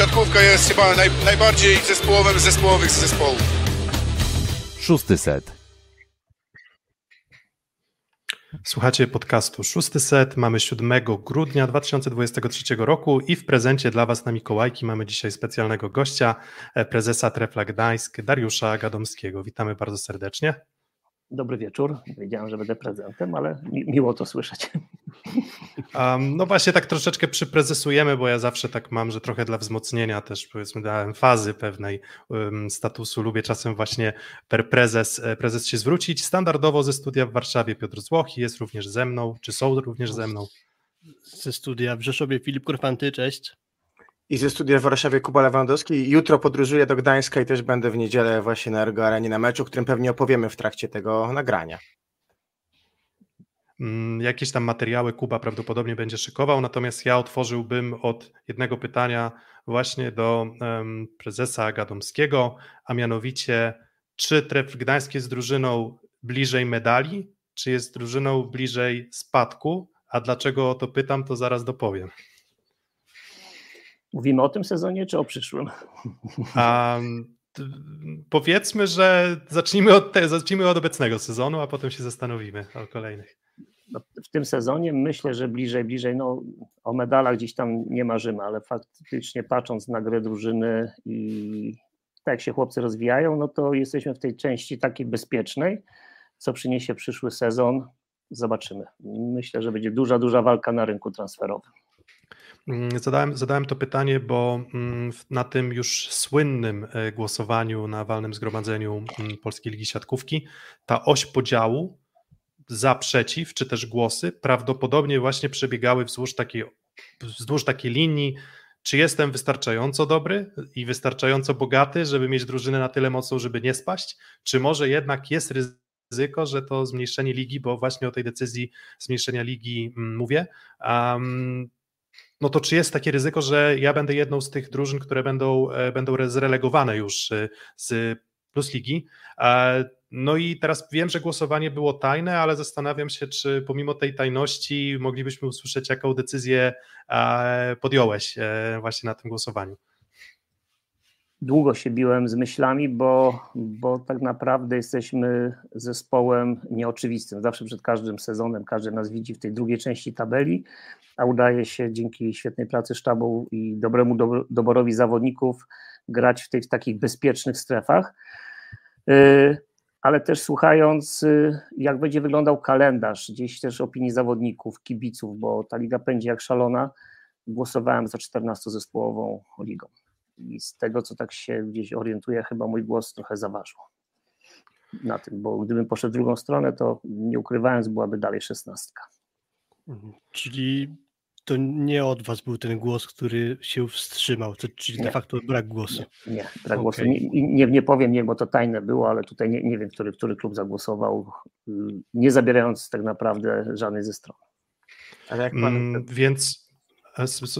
siatkówka jest chyba naj, najbardziej zespołowym z zespołowych zespołów. Szósty set. Słuchacie podcastu Szósty Set. Mamy 7 grudnia 2023 roku i w prezencie dla Was na Mikołajki mamy dzisiaj specjalnego gościa, e, prezesa Trefla Gdańsk, Dariusza Gadomskiego. Witamy bardzo serdecznie. Dobry wieczór. Wiedziałem, że będę prezentem, ale mi miło to słyszeć. Um, no właśnie tak troszeczkę przyprezesujemy, bo ja zawsze tak mam, że trochę dla wzmocnienia też powiedzmy dla emfazy pewnej um, statusu lubię czasem właśnie per prezes, e, prezes się zwrócić. Standardowo ze studia w Warszawie Piotr Złoch jest również ze mną, czy są również ze mną? Ze studia w Rzeszowie Filip Kurfanty, cześć. I ze studia w Warszawie Kuba Lewandowski. Jutro podróżuję do Gdańska i też będę w niedzielę właśnie na Ergo Arenie na meczu, którym pewnie opowiemy w trakcie tego nagrania. Mm, jakieś tam materiały Kuba prawdopodobnie będzie szykował, natomiast ja otworzyłbym od jednego pytania właśnie do um, prezesa Gadomskiego, a mianowicie czy Tref Gdańsk jest drużyną bliżej medali, czy jest drużyną bliżej spadku, a dlaczego o to pytam, to zaraz dopowiem. Mówimy o tym sezonie, czy o przyszłym? Um, powiedzmy, że zacznijmy od, te, zacznijmy od obecnego sezonu, a potem się zastanowimy o kolejnych. No, w tym sezonie myślę, że bliżej, bliżej, no o medalach gdzieś tam nie marzymy, ale faktycznie patrząc na grę drużyny i tak jak się chłopcy rozwijają, no to jesteśmy w tej części takiej bezpiecznej, co przyniesie przyszły sezon, zobaczymy. Myślę, że będzie duża, duża walka na rynku transferowym. Mm, zadałem, zadałem to pytanie, bo mm, na tym już słynnym e, głosowaniu na walnym zgromadzeniu mm, Polskiej Ligi Siatkówki ta oś podziału za, przeciw, czy też głosy prawdopodobnie właśnie przebiegały wzdłuż takiej, wzdłuż takiej linii, czy jestem wystarczająco dobry i wystarczająco bogaty, żeby mieć drużynę na tyle mocną, żeby nie spaść, czy może jednak jest ryzyko, że to zmniejszenie ligi, bo właśnie o tej decyzji zmniejszenia ligi mówię, um, no to czy jest takie ryzyko, że ja będę jedną z tych drużyn, które będą, e, będą zrelegowane już e, z Plus Ligi? E, no i teraz wiem, że głosowanie było tajne, ale zastanawiam się, czy pomimo tej tajności moglibyśmy usłyszeć, jaką decyzję podjąłeś właśnie na tym głosowaniu długo się biłem z myślami, bo, bo tak naprawdę jesteśmy zespołem nieoczywistym. Zawsze przed każdym sezonem każdy nas widzi w tej drugiej części tabeli, a udaje się dzięki świetnej pracy sztabu i dobremu doborowi zawodników grać w tych takich bezpiecznych strefach. Y, ale też słuchając, y, jak będzie wyglądał kalendarz, gdzieś też opinii zawodników, kibiców, bo ta liga pędzi jak szalona, głosowałem za 14-zespołową ligą i z tego, co tak się gdzieś orientuję, chyba mój głos trochę zaważył na tym, bo gdybym poszedł w drugą stronę, to nie ukrywając, byłaby dalej szesnastka. Mhm. Czyli to nie od was był ten głos, który się wstrzymał, to, czyli nie. de facto brak głosu. Nie, nie brak okay. głosu. Nie, nie, nie, powiem, nie, bo to tajne było, ale tutaj nie, nie wiem, który, który klub zagłosował, nie zabierając tak naprawdę żadnej ze stron. Ale jak pan... Mm, więc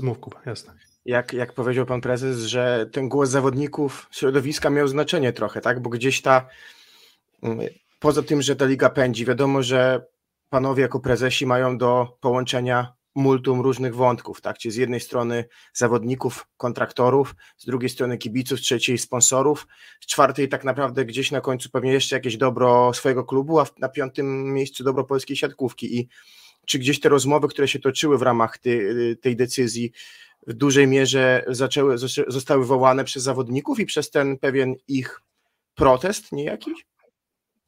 mów Kuba, jasne jak, jak powiedział pan prezes, że ten głos zawodników środowiska miał znaczenie trochę, tak? Bo gdzieś ta, mm, poza tym, że ta liga pędzi, wiadomo, że panowie jako prezesi mają do połączenia multum różnych wątków, tak? Czyli z jednej strony zawodników, kontraktorów, z drugiej strony kibiców, z trzeciej sponsorów, z czwartej tak naprawdę gdzieś na końcu pewnie jeszcze jakieś dobro swojego klubu, a na piątym miejscu dobro polskiej siatkówki i czy gdzieś te rozmowy, które się toczyły w ramach tej, tej decyzji, w dużej mierze zaczęły, zostały wywołane przez zawodników i przez ten pewien ich protest niejaki?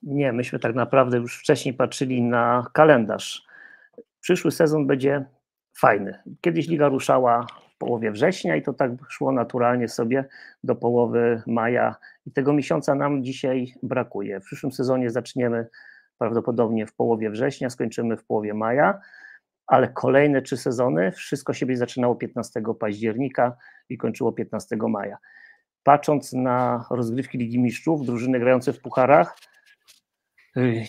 Nie, myśmy tak naprawdę już wcześniej patrzyli na kalendarz. Przyszły sezon będzie fajny. Kiedyś liga ruszała w połowie września i to tak szło naturalnie sobie do połowy maja i tego miesiąca nam dzisiaj brakuje. W przyszłym sezonie zaczniemy prawdopodobnie w połowie września, skończymy w połowie maja ale kolejne trzy sezony wszystko się będzie zaczynało 15 października i kończyło 15 maja. Patrząc na rozgrywki Ligi Mistrzów, drużyny grające w pucharach,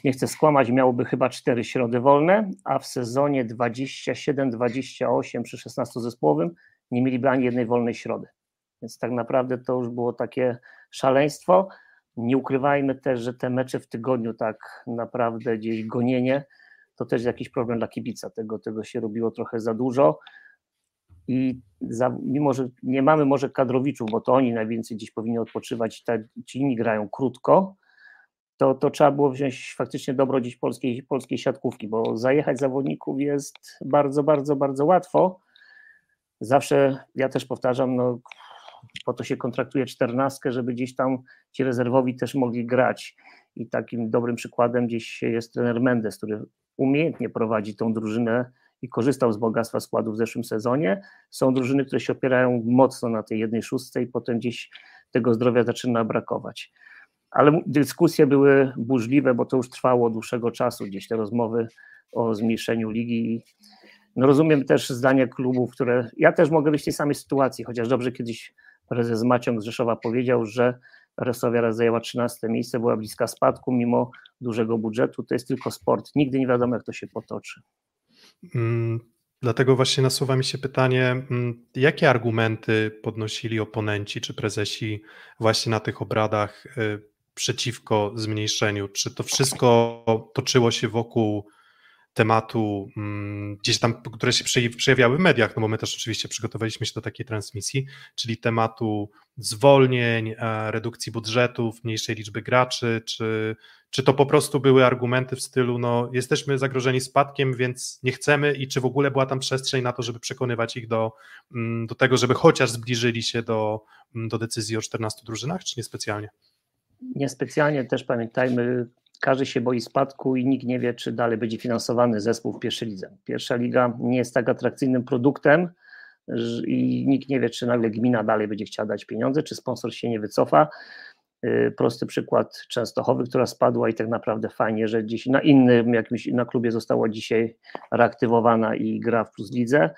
nie chcę skłamać, miałoby chyba cztery środy wolne, a w sezonie 27-28 przy 16 zespołowym nie mieliby ani jednej wolnej środy. Więc tak naprawdę to już było takie szaleństwo. Nie ukrywajmy też, że te mecze w tygodniu tak naprawdę gdzieś gonienie to też jakiś problem dla kibica. Tego, tego się robiło trochę za dużo. i za, mimo, że nie mamy może kadrowiczów, bo to oni najwięcej gdzieś powinni odpoczywać, ta, ci inni grają krótko, to, to trzeba było wziąć faktycznie dobro gdzieś polskiej, polskiej siatkówki, bo zajechać zawodników jest bardzo, bardzo, bardzo łatwo. Zawsze, ja też powtarzam, no, po to się kontraktuje czternastkę, żeby gdzieś tam ci rezerwowi też mogli grać. I takim dobrym przykładem gdzieś jest trener Mendes, który umiejętnie prowadzi tą drużynę i korzystał z bogactwa składu w zeszłym sezonie. Są drużyny, które się opierają mocno na tej jednej szóstej, potem gdzieś tego zdrowia zaczyna brakować. Ale dyskusje były burzliwe, bo to już trwało dłuższego czasu, gdzieś te rozmowy o zmniejszeniu ligi. No rozumiem też zdanie klubów, które. Ja też mogę być w tej samej sytuacji, chociaż dobrze kiedyś prezes Maciąg z Rzeszowa powiedział, że Resowia zajęła 13 miejsce, była bliska spadku mimo dużego budżetu. To jest tylko sport. Nigdy nie wiadomo, jak to się potoczy. Mm, dlatego właśnie nasuwa mi się pytanie, mm, jakie argumenty podnosili oponenci czy prezesi właśnie na tych obradach y, przeciwko zmniejszeniu? Czy to wszystko toczyło się wokół tematu mm, gdzieś tam, które się przejawiały w mediach, no bo my też oczywiście przygotowaliśmy się do takiej transmisji, czyli tematu zwolnień, e, redukcji budżetów, mniejszej liczby graczy, czy, czy to po prostu były argumenty w stylu, no jesteśmy zagrożeni spadkiem, więc nie chcemy i czy w ogóle była tam przestrzeń na to, żeby przekonywać ich do, mm, do tego, żeby chociaż zbliżyli się do, mm, do decyzji o 14 drużynach, czy niespecjalnie? Niespecjalnie też pamiętajmy, każdy się boi spadku i nikt nie wie, czy dalej będzie finansowany zespół w pierwszej lidze. Pierwsza liga nie jest tak atrakcyjnym produktem i nikt nie wie, czy nagle gmina dalej będzie chciała dać pieniądze, czy sponsor się nie wycofa. Y, prosty przykład Częstochowy, która spadła i tak naprawdę fajnie, że gdzieś na innym jakimś na klubie została dzisiaj reaktywowana i gra w plus lidze.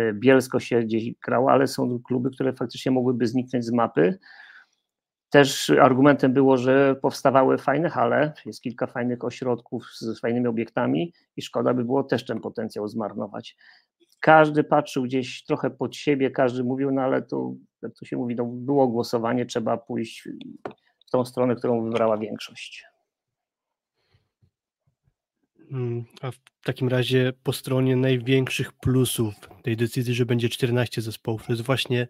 Y, Bielsko się gdzieś grało, ale są kluby, które faktycznie mogłyby zniknąć z mapy. Też argumentem było, że powstawały fajne hale, jest kilka fajnych ośrodków z fajnymi obiektami i szkoda by było też ten potencjał zmarnować. Każdy patrzył gdzieś trochę pod siebie, każdy mówił, no ale to, jak to się mówi, no było głosowanie, trzeba pójść w tą stronę, którą wybrała większość. Hmm, a w takim razie po stronie największych plusów tej decyzji, że będzie 14 zespołów, to jest właśnie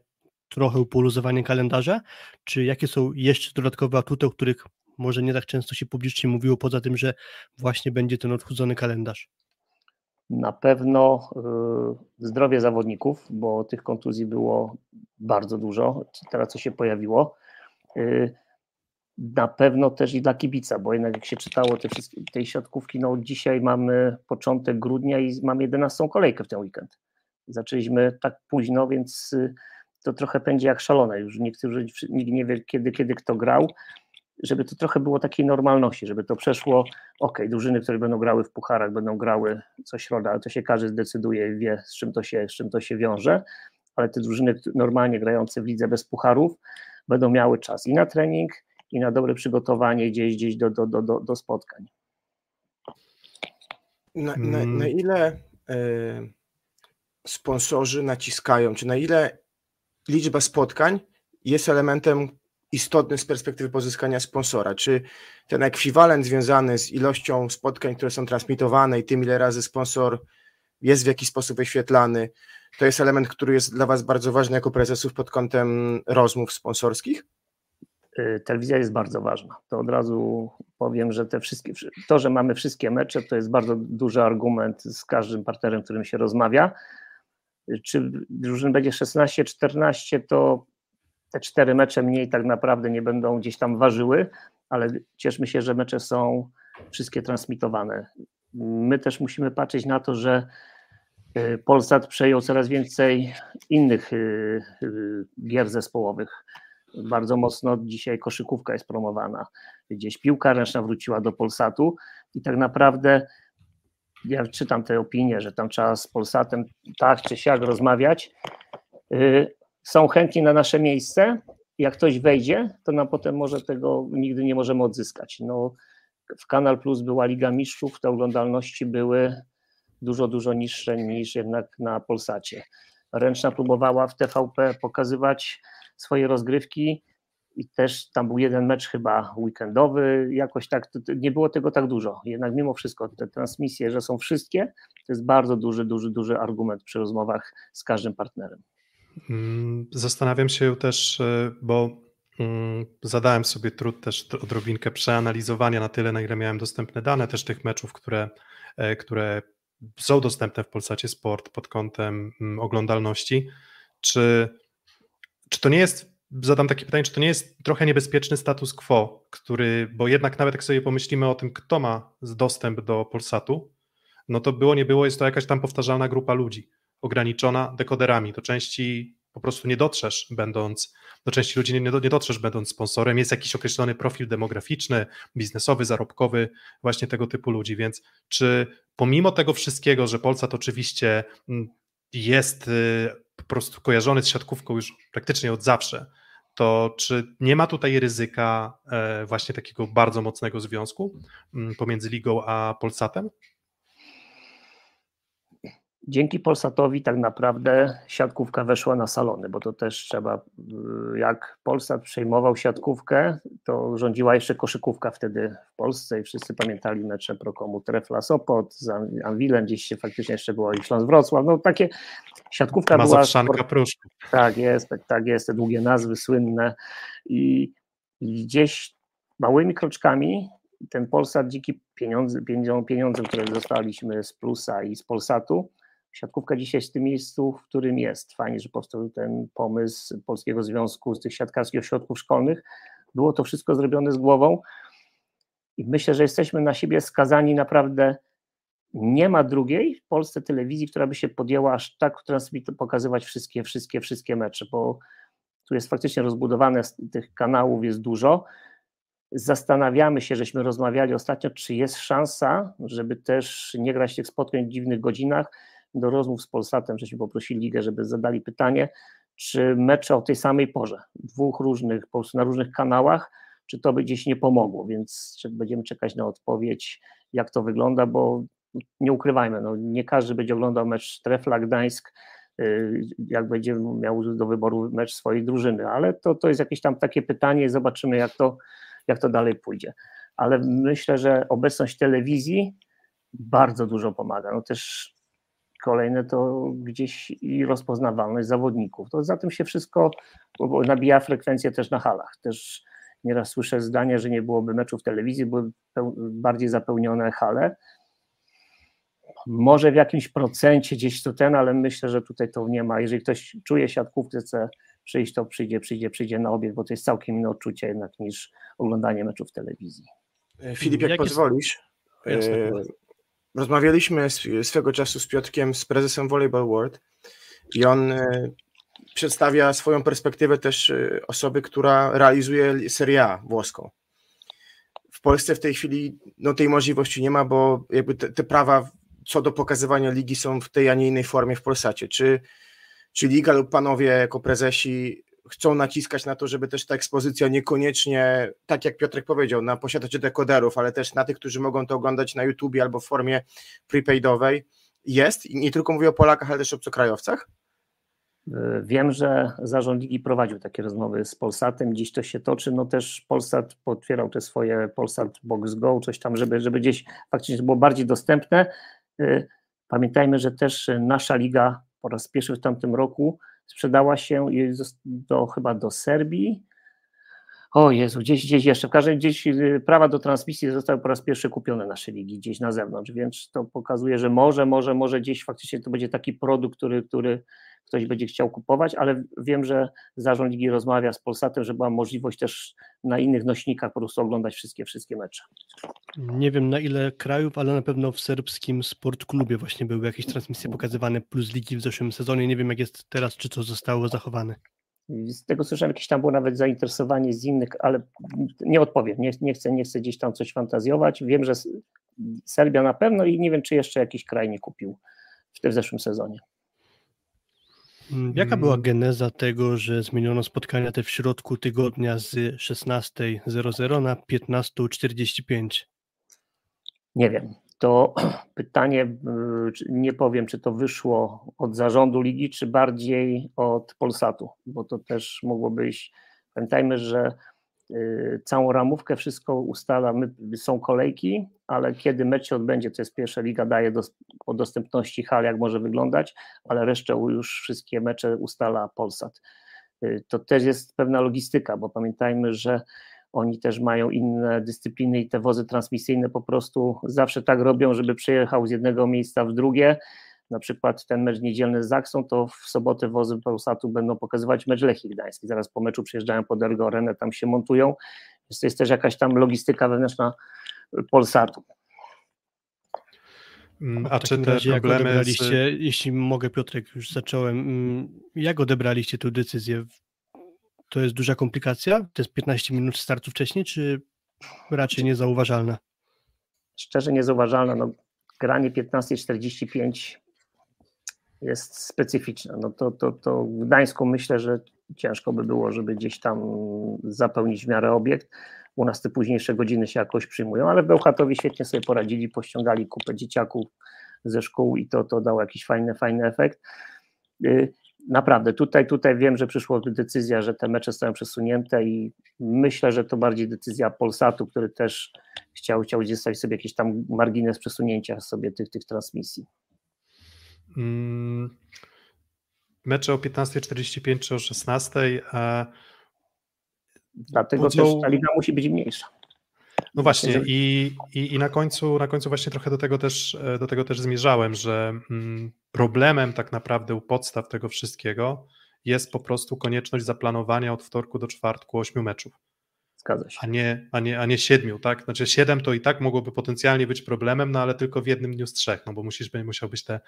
trochę poluzowanie kalendarza, czy jakie są jeszcze dodatkowe atuty, o których może nie tak często się publicznie mówiło, poza tym, że właśnie będzie ten odchudzony kalendarz? Na pewno y, zdrowie zawodników, bo tych kontuzji było bardzo dużo, teraz co się pojawiło. Y, na pewno też i dla kibica, bo jednak jak się czytało te wszystkie, tej siatkówki, no dzisiaj mamy początek grudnia i mamy 11 kolejkę w ten weekend. Zaczęliśmy tak późno, więc y, to trochę będzie jak szalone. Już niektórzy, nikt nie wie, kiedy, kiedy kto grał, żeby to trochę było takiej normalności, żeby to przeszło, ok, drużyny, które będą grały w pucharach, będą grały co środa, ale to się każdy zdecyduje i wie, z czym to się, z czym to się wiąże, ale te drużyny normalnie grające w lidze bez pucharów będą miały czas i na trening, i na dobre przygotowanie gdzieś, gdzieś do, do, do, do, do spotkań. Na, na, na ile y, sponsorzy naciskają, czy na ile liczba spotkań jest elementem istotnym z perspektywy pozyskania sponsora. Czy ten ekwiwalent związany z ilością spotkań, które są transmitowane i tym, ile razy sponsor jest w jakiś sposób wyświetlany, to jest element, który jest dla Was bardzo ważny jako prezesów pod kątem rozmów sponsorskich? Y, telewizja jest bardzo ważna. To od razu powiem, że te wszystkie, to, że mamy wszystkie mecze, to jest bardzo duży argument z każdym partnerem, którym się rozmawia czy drużyn będzie 16-14, to te cztery mecze mniej tak naprawdę nie będą gdzieś tam ważyły, ale cieszmy się, że mecze są wszystkie transmitowane. My też musimy patrzeć na to, że y, Polsat przejął coraz więcej innych y, y, gier zespołowych. Bardzo mocno dzisiaj koszykówka jest promowana. Gdzieś piłka ręczna wróciła do Polsatu i tak naprawdę ja czytam te opinie, że tam trzeba z Polsatem tak czy siak rozmawiać. Y, są chętni na nasze miejsce. Jak ktoś wejdzie, to nam potem może tego nigdy nie możemy odzyskać. No, w Kanal Plus była Liga Mistrzów, te oglądalności były dużo, dużo niższe niż jednak na Polsacie. Ręczna próbowała w TVP pokazywać swoje rozgrywki i też tam był jeden mecz chyba weekendowy, jakoś tak, nie było tego tak dużo. Jednak mimo wszystko te transmisje, że są wszystkie, to jest bardzo duży, duży, duży argument przy rozmowach z każdym partnerem. Mm, zastanawiam się też, e, bo mm, zadałem sobie trud też odrobinkę przeanalizowania na tyle, na ile miałem dostępne dane też tych meczów, które, e, które są dostępne w Polsacie Sport pod kątem mm, oglądalności. Czy, czy to nie jest zadam takie pytanie, czy to nie jest trochę niebezpieczny status quo, który, bo jednak nawet jak sobie pomyślimy o tym, kto ma dostęp do Polsatu, no to było, nie było, jest to jakaś tam powtarzalna grupa ludzi, ograniczona dekoderami. Do części po prostu nie dotrzesz, będąc, do części ludzi nie, nie dotrzesz, będąc sponsorem. Jest jakiś określony profil demograficzny, biznesowy, zarobkowy, właśnie tego typu ludzi. Więc czy pomimo tego wszystkiego, że Polsat oczywiście mm, jest y, po prostu kojarzony z siatkówką już praktycznie od zawsze, to czy nie ma tutaj ryzyka e, właśnie takiego bardzo mocnego związku mm, pomiędzy ligą a Polsatem? Dzięki Polsatowi tak naprawdę siatkówka weszła na salony, bo to też trzeba, y, jak Polsat przejmował siatkówkę, to rządziła jeszcze koszykówka wtedy w Polsce i wszyscy pamiętali mecze Prokomu Trefla Sopot, z Anwilem, gdzieś się faktycznie jeszcze było i Śląsk Wrocław, no takie siatkówka Mazowszanka była... Pruszków. Tak jest, tak, tak jest, te długie nazwy słynne i, i gdzieś małymi kroczkami ten Polsat dzięki pieniądze, pieniądze, które dostaliśmy z Plusa i z Polsatu, siatkówka dzisiaj jest w tym miejscu, w którym jest. Fajnie, że powstał ten pomysł Polskiego Związku z tych siatkarskich ośrodków szkolnych. Było to wszystko zrobione z głową i myślę, że jesteśmy na siebie skazani naprawdę. Nie ma drugiej w Polsce telewizji, która by się podjęła aż tak transmit pokazywać wszystkie, wszystkie, wszystkie mecze, bo tu jest faktycznie rozbudowane, tych kanałów jest dużo. Zastanawiamy się, żeśmy rozmawiali ostatnio, czy jest szansa, żeby też nie grać tych spotkań w dziwnych godzinach, do rozmów z Polsatem, żeśmy poprosili ligę, żeby zadali pytanie, czy mecze o tej samej porze, dwóch różnych, po prostu na różnych kanałach, czy to by gdzieś nie pomogło, więc będziemy czekać na odpowiedź, jak to wygląda, bo nie ukrywajmy, no, nie każdy będzie oglądał mecz Trefla Gdańsk, y, jak będzie miał do wyboru mecz swojej drużyny, ale to, to jest jakieś tam takie pytanie, zobaczymy jak to, jak to dalej pójdzie. Ale myślę, że obecność telewizji bardzo dużo pomaga. No też Kolejne to gdzieś i rozpoznawalność zawodników. To za tym się wszystko nabija frekwencję też na halach. Też nieraz słyszę zdania, że nie byłoby meczów w telewizji, były bardziej zapełnione hale. Może w jakimś procencie gdzieś to ten, ale myślę, że tutaj to nie ma. Jeżeli ktoś czuje siatkówkę, chce przyjść, to przyjdzie, przyjdzie, przyjdzie na obieg, bo to jest całkiem inne odczucie jednak niż oglądanie meczów w telewizji. Filip, jak, jak pozwolisz, jest... Rozmawialiśmy swego czasu z Piotrkiem, z prezesem Volleyball World i on e, przedstawia swoją perspektywę też e, osoby, która realizuje Serie A włoską. W Polsce w tej chwili no, tej możliwości nie ma, bo jakby te, te prawa co do pokazywania ligi są w tej, a nie innej formie w Polsacie. Czy, czy liga lub panowie jako prezesi chcą naciskać na to, żeby też ta ekspozycja niekoniecznie, tak jak Piotrek powiedział, na posiadaczy dekoderów, ale też na tych, którzy mogą to oglądać na YouTubie albo w formie prepaidowej jest. I nie tylko mówię o Polakach, ale też o obcokrajowcach. Wiem, że zarząd ligi prowadził takie rozmowy z Polsatem, dziś to się toczy, no też Polsat potwierał te swoje Polsat Box Go, coś tam, żeby, żeby gdzieś faktycznie było bardziej dostępne. Pamiętajmy, że też nasza liga po raz pierwszy w tamtym roku sprzedała się do, chyba do Serbii. O Jezu, gdzieś, gdzieś jeszcze, w każdym gdzieś y, prawa do transmisji zostały po raz pierwszy kupione naszej ligi, gdzieś na zewnątrz, więc to pokazuje, że może, może, może gdzieś faktycznie to będzie taki produkt, który, który ktoś będzie chciał kupować, ale wiem, że zarząd ligi rozmawia z Polsatem, że była możliwość też na innych nośnikach po prostu oglądać wszystkie, wszystkie mecze. Nie wiem na ile krajów, ale na pewno w serbskim sportklubie właśnie były jakieś transmisje pokazywane plus ligi w zeszłym sezonie. Nie wiem jak jest teraz, czy to zostało zachowane. Z tego słyszałem, jakieś tam było nawet zainteresowanie z innych, ale nie odpowiem, nie, nie, chcę, nie chcę gdzieś tam coś fantazjować. Wiem, że Serbia na pewno i nie wiem, czy jeszcze jakiś kraj nie kupił w tym zeszłym sezonie. Mm, jaka była geneza tego, że zmieniono spotkania te w środku tygodnia z 16.00 na 15.45? Nie wiem. To pytanie, y, nie powiem, czy to wyszło od zarządu ligi, czy bardziej od Polsatu, bo to też mogło być Pamiętajmy, że y, całą ramówkę, wszystko ustala, są kolejki, ale kiedy mecz się odbędzie, to jest pierwsza liga, daje do, o dostępności hal, jak może wyglądać, ale resztę już wszystkie mecze ustala Polsat. Y, to też jest pewna logistyka, bo pamiętajmy, że oni też mają inne dyscypliny i te wozy transmisyjne po prostu zawsze tak robią, żeby przejechał z jednego miejsca w drugie. Na przykład ten mecz niedzielny z Zaksą, to w sobotę wozy Polsatu będą pokazywać mecz Lechii Gdański. Zaraz po meczu przyjeżdżają pod Ergo Arenę, tam się montują. Więc to jest też jakaś tam logistyka wewnętrzna Polsatu. Mm, a, czy te razie, problemy. Z... Jeśli mogę, Piotrek, już zacząłem. Mm, jak odebraliście tę decyzję? To jest duża komplikacja? To jest 15 minut startu wcześniej, czy raczej niezauważalne? Szczerze niezauważalne. No, granie 15.45 jest specyficzne. No to, to, to w Gdańsku myślę, że ciężko by było, żeby gdzieś tam zapełnić w miarę obiekt. U nas te późniejsze godziny się jakoś przyjmują, ale w Bełchatowie świetnie sobie poradzili, pościągali kupę dzieciaków ze szkół i to, to dało jakiś fajny, fajny efekt. Naprawdę, tutaj, tutaj wiem, że przyszła decyzja, że te mecze zostają przesunięte i myślę, że to bardziej decyzja Polsatu, który też chciał, chciał gdzieś sobie jakiś tam margines przesunięcia sobie tych, tych transmisji. Hmm. Mecze o 15.45 czy o 16.00. A... Dlatego budzą... też ta liga musi być mniejsza. No właśnie i, i, i na, końcu, na końcu właśnie trochę do tego też, do tego też zmierzałem, że mm, problemem tak naprawdę u podstaw tego wszystkiego jest po prostu konieczność zaplanowania od wtorku do czwartku ośmiu meczów. Zgadza się. A nie, a, nie, a nie siedmiu, tak? Znaczy siedem to i tak mogłoby potencjalnie być problemem, no ale tylko w jednym dniu z trzech, no bo musisz, musiałbyś te,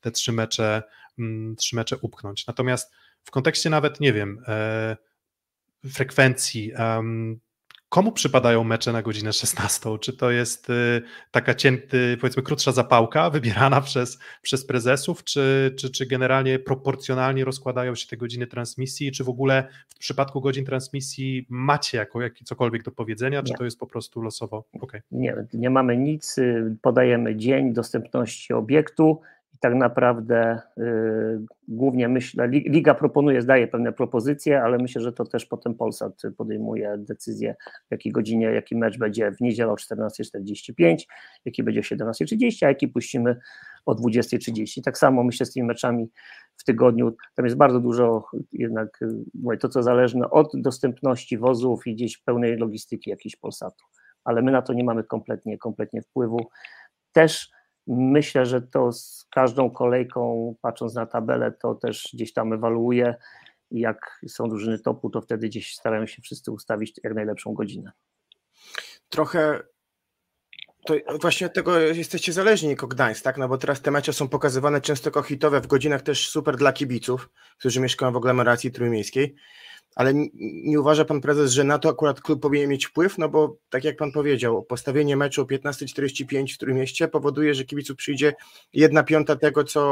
te trzy, mecze, mm, trzy mecze upchnąć. Natomiast w kontekście nawet, nie wiem, e, frekwencji, um, Komu przypadają mecze na godzinę 16? Czy to jest y, taka cięty, powiedzmy krótsza zapałka wybierana przez, przez prezesów, czy, czy, czy generalnie proporcjonalnie rozkładają się te godziny transmisji, czy w ogóle w przypadku godzin transmisji macie jako, jak, cokolwiek do powiedzenia, czy nie. to jest po prostu losowo? Okay. Nie, nie mamy nic, y, podajemy dzień dostępności obiektu, tak naprawdę y, głównie myślę, Liga proponuje, zdaje pewne propozycje, ale myślę, że to też potem Polsat podejmuje decyzję, w jakiej godzinie, jaki mecz będzie w niedzielę o 14.45, jaki będzie o 17.30, a jaki puścimy o 20.30. Tak samo myślę z tymi meczami w tygodniu, tam jest bardzo dużo jednak, mówię, to co zależne od dostępności wozów i gdzieś pełnej logistyki jakiejś Polsatu, ale my na to nie mamy kompletnie, kompletnie wpływu. Też Myślę, że to z każdą kolejką, patrząc na tabelę, to też gdzieś tam ewaluuje. Jak są drużyny topu, to wtedy gdzieś starają się wszyscy ustawić jak najlepszą godzinę. Trochę to właśnie od tego jesteście zależni jako Gdańsk, tak? No bo teraz te mecze są pokazywane często kohitowe w godzinach też super dla kibiców, którzy mieszkają w aglomeracji trójmiejskiej ale nie uważa pan prezes, że na to akurat klub powinien mieć wpływ? No bo tak jak pan powiedział, postawienie meczu o 15.45 w Trójmieście powoduje, że kibiców przyjdzie jedna piąta tego, co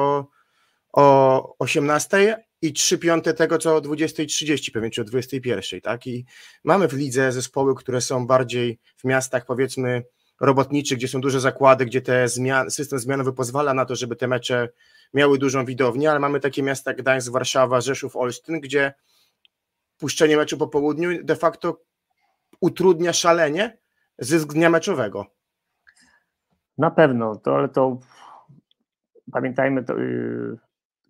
o 18 i trzy piąte tego, co o 20.30, pewnie czy o 21, tak? I mamy w lidze zespoły, które są bardziej w miastach, powiedzmy, robotniczych, gdzie są duże zakłady, gdzie te zmian, system zmianowy pozwala na to, żeby te mecze miały dużą widownię, ale mamy takie miasta jak Gdańsk, Warszawa, Rzeszów, Olsztyn, gdzie puszczenie meczu po południu de facto utrudnia szalenie zysk dnia meczowego. Na pewno, to, ale to pamiętajmy, to, yy,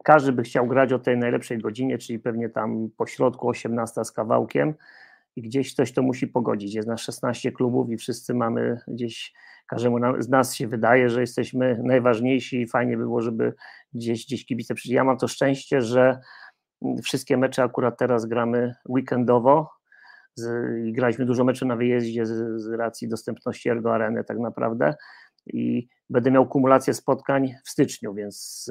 każdy by chciał grać o tej najlepszej godzinie, czyli pewnie tam po środku 18 z kawałkiem i gdzieś ktoś to musi pogodzić. Jest nas 16 klubów i wszyscy mamy gdzieś, każdemu z nas się wydaje, że jesteśmy najważniejsi i fajnie by było, żeby gdzieś, gdzieś kibice przyjść. Ja mam to szczęście, że Wszystkie mecze akurat teraz gramy weekendowo. Z, graliśmy dużo meczy na wyjeździe z, z racji dostępności Ergo Areny tak naprawdę i będę miał kumulację spotkań w styczniu, więc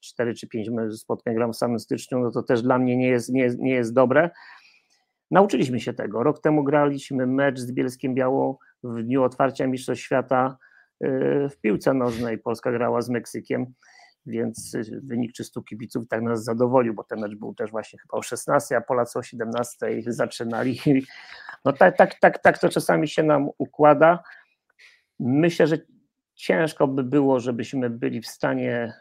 4 y, czy 5 spotkań gram w samym styczniu, no to też dla mnie nie jest, nie jest, nie jest dobre. Nauczyliśmy się tego. Rok temu graliśmy mecz z Bielskiem Białą w dniu otwarcia Mistrzostw Świata y, w piłce nożnej. Polska grała z Meksykiem więc y, wynik 300 kibiców tak nas zadowolił, bo ten mecz był też właśnie chyba o 16, a Polacy o 17 zaczynali. No tak, tak, tak, tak to czasami się nam układa. Myślę, że ciężko by było, żebyśmy byli w stanie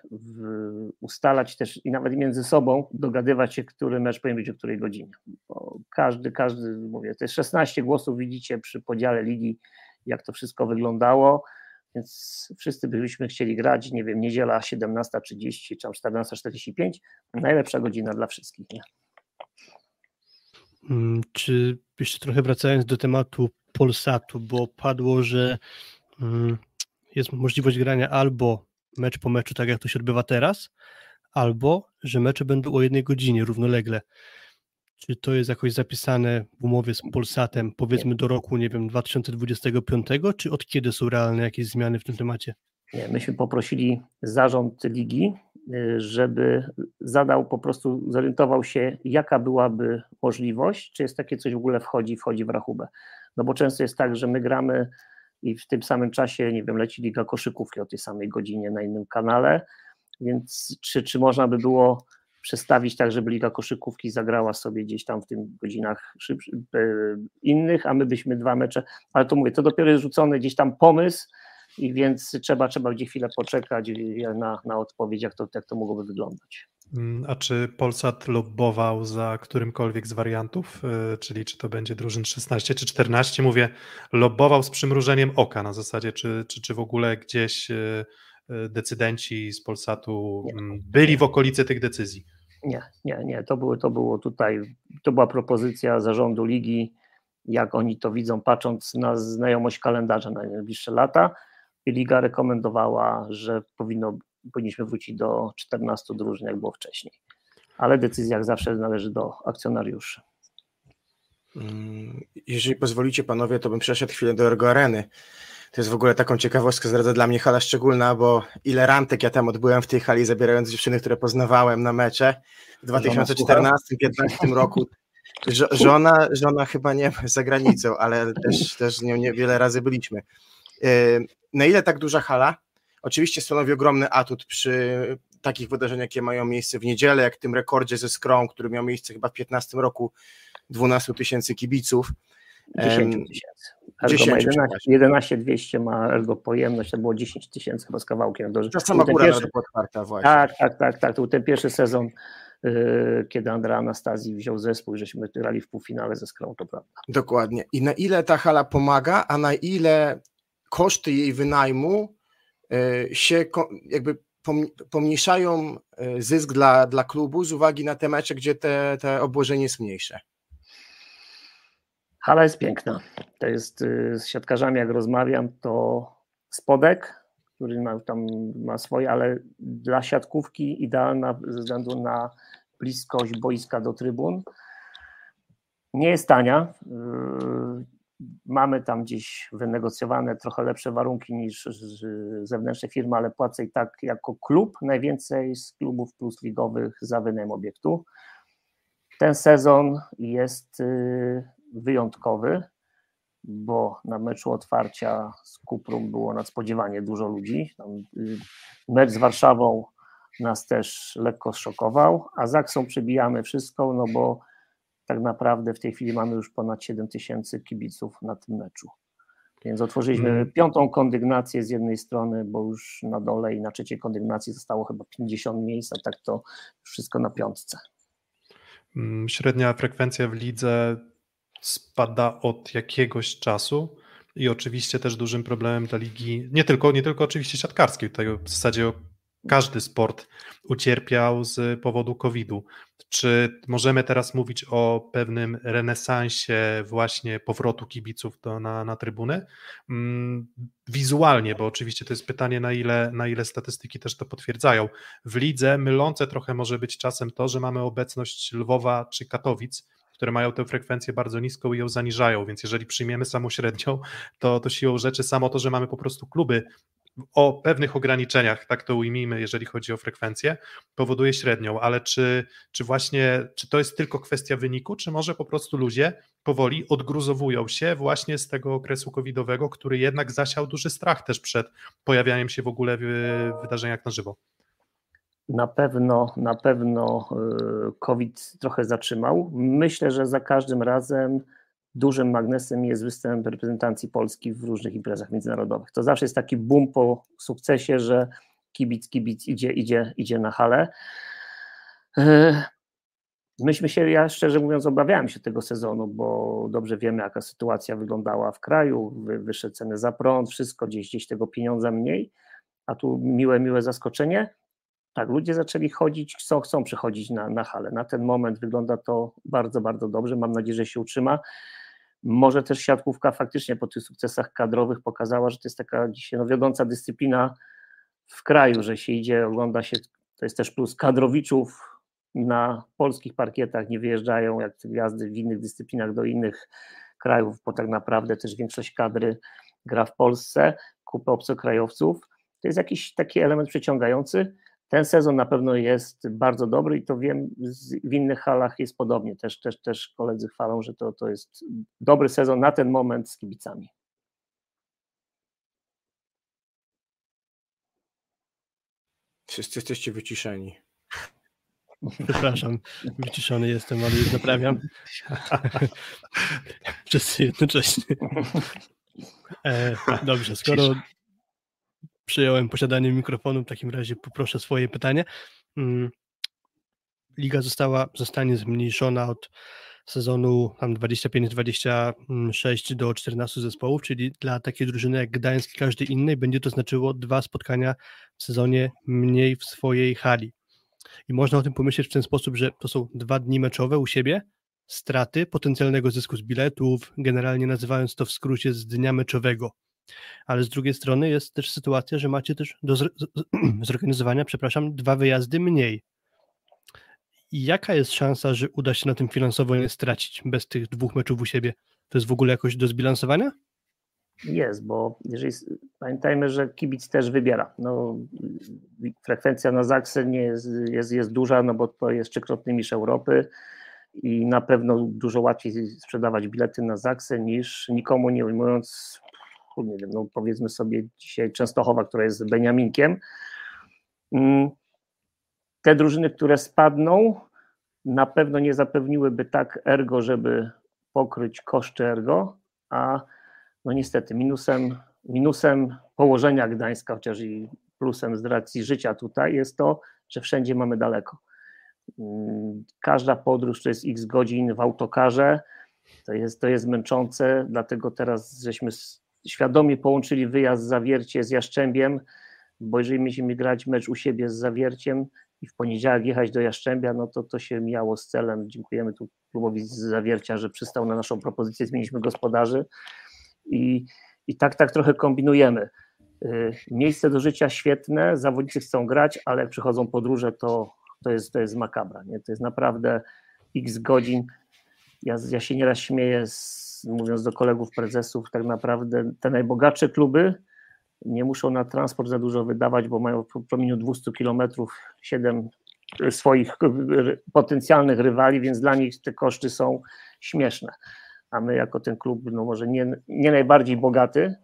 ustalać też i nawet między sobą dogadywać się, który mecz powinien być o której godzinie. Bo każdy, każdy, mówię, to jest 16 głosów, widzicie przy podziale ligi, jak to wszystko wyglądało, więc wszyscy byśmy chcieli grać, nie wiem, niedziela 17.30 czy 14.45, najlepsza godzina dla wszystkich. Nie? Mm, czy jeszcze trochę wracając do tematu Polsatu, bo padło, że mm, jest możliwość grania albo mecz po meczu, tak jak to się odbywa teraz, albo że mecze będą o jednej godzinie równolegle. Czy to jest jakoś zapisane w umowie z Polsatem, powiedzmy do roku, nie wiem, 2025, czy od kiedy są realne jakieś zmiany w tym temacie? Nie, myśmy poprosili zarząd ligi, y, żeby zadał po prostu, zorientował się, jaka byłaby możliwość, czy jest takie coś w ogóle wchodzi, wchodzi w rachubę. No bo często jest tak, że my gramy i w tym samym czasie, nie wiem, leci liga koszykówki o tej samej godzinie na innym kanale, więc czy, czy można by było przestawić tak, żeby liga koszykówki zagrała sobie gdzieś tam w tych godzinach e, innych, a my byśmy dwa mecze, ale to mówię, to dopiero jest rzucony gdzieś tam pomysł, i więc trzeba, trzeba gdzieś chwilę poczekać na, na odpowiedź, jak to, jak to mogłoby wyglądać. Mm, a czy Polsat lobbował za którymkolwiek z wariantów, y, czyli czy to będzie drużyn 16 czy 14? Mówię, lobbował z przymrużeniem oka na zasadzie, czy, czy, czy w ogóle gdzieś y, decydenci z Polsatu nie. Mm, byli w okolicy tych decyzji? Nie, nie, nie. To było, to było tutaj, to była propozycja zarządu ligi, jak oni to widzą, patrząc na znajomość kalendarza na najbliższe lata. I liga rekomendowała, że powinno powinniśmy wrócić do 14 drużyn, jak było wcześniej. Ale decyzja jak zawsze należy do akcjonariuszy. Mm, jeżeli pozwolicie panowie, to bym przeszedł chwilę do Ergo Areny. To jest w ogóle taką ciekawostkę, zdradza dla mnie hala szczególna, bo ile rantek ja tam odbyłem w tej hali, zabierając dziewczyny, które poznawałem na mecze w 2014-2015 roku. Żona, żona chyba nie za granicą, ale też, też z nią niewiele razy byliśmy. Yy, na ile tak duża hala Oczywiście stanowi ogromny atut przy takich wydarzeniach, jakie mają miejsce w niedzielę, jak tym rekordzie ze Skrą, który miał miejsce chyba w 15 roku, 12 tysięcy kibiców. 10 tysięcy. 10, 11, 200 ma ergo pojemność, to było 10 tysięcy chyba z kawałkiem. To sama góra pierwszy, otwarta właśnie. Tak, tak, tak, tak. To był ten pierwszy sezon, yy, kiedy Andrea Anastazji wziął zespół, żeśmy grali w półfinale ze Skrą, to prawda. Dokładnie. I na ile ta hala pomaga, a na ile koszty jej wynajmu E, się jakby pomniejszają e, zysk dla, dla klubu z uwagi na te mecze, gdzie te, te obłożenie jest mniejsze. Hala jest piękna. To jest y, z siatkarzami, jak rozmawiam, to spodek, który ma, tam ma swoje, ale dla siatkówki idealna ze względu na bliskość boiska do trybun. Nie jest tania. Y, mamy tam gdzieś wynegocjowane trochę lepsze warunki niż zewnętrzne firmy, ale płacę i tak jako klub najwięcej z klubów plus ligowych za wynajem obiektu. Ten sezon jest y, wyjątkowy, bo na meczu otwarcia z Kuprum było nadspodziewanie dużo ludzi. Y, mecz z Warszawą nas też lekko szokował, a z Aksą przebijamy wszystko, no bo tak naprawdę w tej chwili mamy już ponad 7 tysięcy kibiców na tym meczu. Więc otworzyliśmy hmm. piątą kondygnację z jednej strony, bo już na dole i na trzeciej kondygnacji zostało chyba 50 miejsc, a tak to wszystko na piątce. Mm, średnia frekwencja w lidze spada od jakiegoś czasu i oczywiście też dużym problemem dla ligi, nie tylko, nie tylko oczywiście siatkarskiej, tutaj w zasadzie każdy sport ucierpiał z powodu COVID-u. Czy możemy teraz mówić o pewnym renesansie właśnie powrotu kibiców do, na, na trybuny? Mm, wizualnie, bo oczywiście to jest pytanie, na ile, na ile statystyki też to potwierdzają. W lidze mylące trochę może być czasem to, że mamy obecność Lwowa czy Katowic, które mają tę frekwencję bardzo niską i ją zaniżają, więc jeżeli przyjmiemy samą średnią, to, to siłą rzeczy samo to, że mamy po prostu kluby o pewnych ograniczeniach, tak to ujmijmy, jeżeli chodzi o frekwencję, powoduje średnią, ale czy, czy właśnie, czy to jest tylko kwestia wyniku, czy może po prostu ludzie powoli odgruzowują się właśnie z tego okresu covidowego, który jednak zasiał duży strach też przed pojawianiem się w ogóle w wydarzeniach na żywo? Na pewno, na pewno y, COVID trochę zatrzymał. Myślę, że za każdym razem dużym magnesem jest występ reprezentacji Polski w różnych imprezach międzynarodowych. To zawsze jest taki boom po sukcesie, że kibic, kibic idzie, idzie, idzie na halę. E, myśmy się, ja szczerze mówiąc, obawiałem się tego sezonu, bo dobrze wiemy, jaka sytuacja wyglądała w kraju, wy, wyższe ceny za prąd, wszystko gdzieś, gdzieś tego pieniądza mniej, a tu miłe, miłe zaskoczenie. Tak, ludzie zaczęli chodzić, chcą, chcą przychodzić na, na halę. Na ten moment wygląda to bardzo, bardzo dobrze. Mam nadzieję, że się utrzyma. Może też siatkówka faktycznie po tych sukcesach kadrowych pokazała, że to jest taka dzisiaj no, wiodąca dyscyplina w kraju, że się idzie, ogląda się, to jest też plus kadrowiczów na polskich parkietach, nie wyjeżdżają jak gwiazdy w innych dyscyplinach do innych krajów, bo tak naprawdę też większość kadry gra w Polsce, kupę obcokrajowców. To jest jakiś taki element przyciągający. Ten sezon na pewno jest bardzo dobry i to wiem, w innych halach jest podobnie. Też, też, też koledzy chwalą, że to, to jest dobry sezon na ten moment z kibicami. Wszyscy jesteście wyciszeni. Przepraszam, wyciszony jestem, ale już naprawiam. Wszyscy jednocześnie. E, dobrze, skoro przyjąłem posiadanie mikrofonu, w takim razie poproszę swoje pytanie. Mm, Liga została, zostanie zmniejszona od sezonu 25-26 do 14 zespołów, czyli dla takiej drużyny jak Gdańsk i każdej innej będzie to znaczyło dwa spotkania w sezonie mniej w swojej hali. I można o tym pomyśleć w ten sposób, że to są dwa dni meczowe u siebie, straty potencjalnego zysku z biletów, generalnie nazywając to w skrócie z dnia meczowego. Ale z drugiej strony jest też sytuacja, że macie też do zorganizowania, przepraszam, dwa wyjazdy mniej. Jaka jest szansa, że uda się na tym finansowo nie stracić bez tych dwóch meczów u siebie? To jest w ogóle jakoś do zbilansowania? Jest, bo jeżeli pamiętajmy, że kibic też wybiera. No, frekwencja na Zaksę nie jest, jest, jest duża, no bo to jest trzykrotny mistrz Europy i na pewno dużo łatwiej sprzedawać bilety na Zaksę niż nikomu nie ujmując, nie wiem, no powiedzmy sobie dzisiaj Częstochowa, która jest Beniaminkiem. Mm, te drużyny, które spadną, na pewno nie zapewniłyby tak ergo, żeby pokryć koszty ergo, a no niestety minusem, minusem położenia Gdańska, chociaż i plusem z racji życia tutaj jest to, że wszędzie mamy daleko. Mm, każda podróż to jest x godzin w autokarze, to jest, to jest męczące, dlatego teraz żeśmy świadomie połączyli wyjazd Zawiercie z Jaszczębiem, bo jeżeli mieliśmy grać mecz u siebie z Zawierciem i w poniedziałek jechać do Jaszczębia, no to to się miało z celem. Dziękujemy tu klubowi z Zawiercia, że przystał na naszą propozycję, zmieniliśmy gospodarzy i, i tak, tak trochę kombinujemy. Y, miejsce do życia świetne, zawodnicy chcą grać, ale jak przychodzą podróże, to, to, jest, to jest makabra. Nie? To jest naprawdę x godzin. Ja, ja się nieraz śmieję, z, mówiąc do kolegów prezesów, tak naprawdę te najbogatsze kluby nie muszą na transport za dużo wydawać, bo mają w promieniu 200 kilometrów 7 swoich potencjalnych rywali, więc dla nich te koszty są śmieszne a my jako ten klub, no może nie, nie najbardziej bogaty,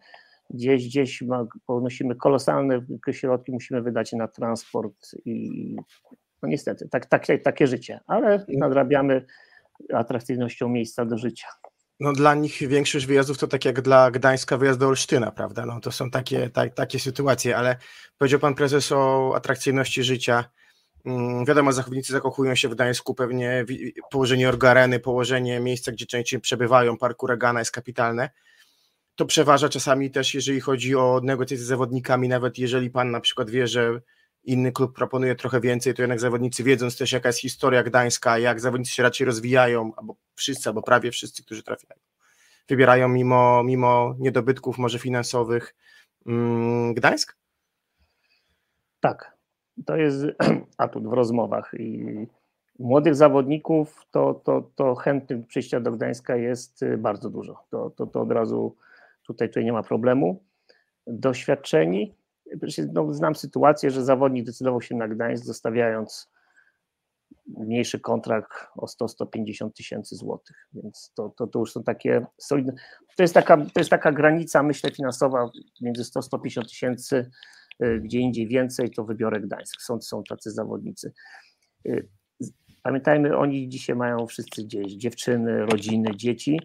gdzieś, gdzieś ma, ponosimy kolosalne środki, musimy wydać na transport i no niestety, tak, tak, takie życie, ale nadrabiamy atrakcyjnością miejsca do życia. No dla nich większość wyjazdów to tak jak dla Gdańska wyjazd do Olsztyna, prawda? No to są takie, tak, takie sytuacje, ale powiedział pan prezes o atrakcyjności życia. Mm, wiadomo, zachownicy zakochują się w Gdańsku, pewnie położenie orgareny, położenie miejsca, gdzie częściej przebywają, parku Regana jest kapitalne. To przeważa czasami też, jeżeli chodzi o negocjacje z zawodnikami, nawet jeżeli pan na przykład wie, że inny klub proponuje trochę więcej, to jednak zawodnicy wiedząc też jaka jest historia Gdańska, jak zawodnicy się raczej rozwijają, albo wszyscy, albo prawie wszyscy, którzy trafiają, wybierają mimo, mimo niedobytków może finansowych mm, Gdańsk? Tak, to jest atut w rozmowach i młodych zawodników to, to, to chętnych przyjścia do Gdańska jest y, bardzo dużo. To, to, to od razu tutaj, tutaj nie ma problemu. Doświadczeni, no, znam sytuację, że zawodnik decydował się na Gdańsk, zostawiając mniejszy kontrakt o 100-150 tysięcy złotych, więc to, to, to już są takie solidne, to jest taka, to jest taka granica, myślę, finansowa między 100-150 tysięcy Y, gdzie indziej więcej, to wybiorę Gdańsk. Są, są tacy zawodnicy. Y, pamiętajmy, oni dzisiaj mają wszyscy gdzieś dziewczyny, rodziny, dzieci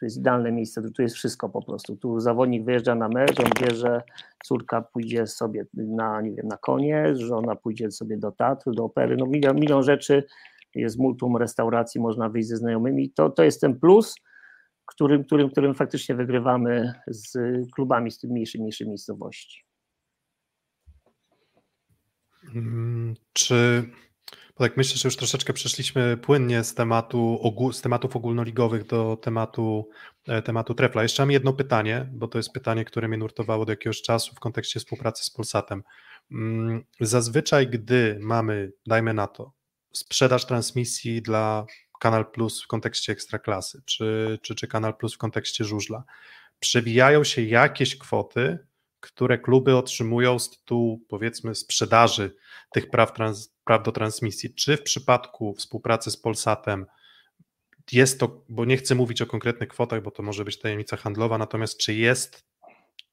To jest idealne miejsce, tu jest wszystko po prostu. Tu zawodnik wyjeżdża na mecz, on wie, że córka pójdzie sobie na, nie wiem, na konie, żona pójdzie sobie do teatru, do opery, no milion, milion rzeczy, jest multum restauracji, można wyjść ze znajomymi. To, to jest ten plus, którym, którym, którym faktycznie wygrywamy z klubami z tych mniejszych, mniejszych miejscowości. Mm, czy bo tak myślę, że już troszeczkę przeszliśmy płynnie z, tematu, z tematów ogólnoligowych do tematu, e, tematu trefla. Jeszcze mam jedno pytanie, bo to jest pytanie, które mnie nurtowało do jakiegoś czasu w kontekście współpracy z Polsatem. Mm, zazwyczaj, gdy mamy, dajmy na to, sprzedaż transmisji dla Kanal Plus w kontekście Ekstraklasy, czy, czy, czy Kanal Plus w kontekście żużla, przewijają się jakieś kwoty, które kluby otrzymują z tytułu, powiedzmy, sprzedaży tych praw, trans, praw do transmisji. Czy w przypadku współpracy z Polsatem jest to, bo nie chcę mówić o konkretnych kwotach, bo to może być tajemnica handlowa, natomiast czy jest,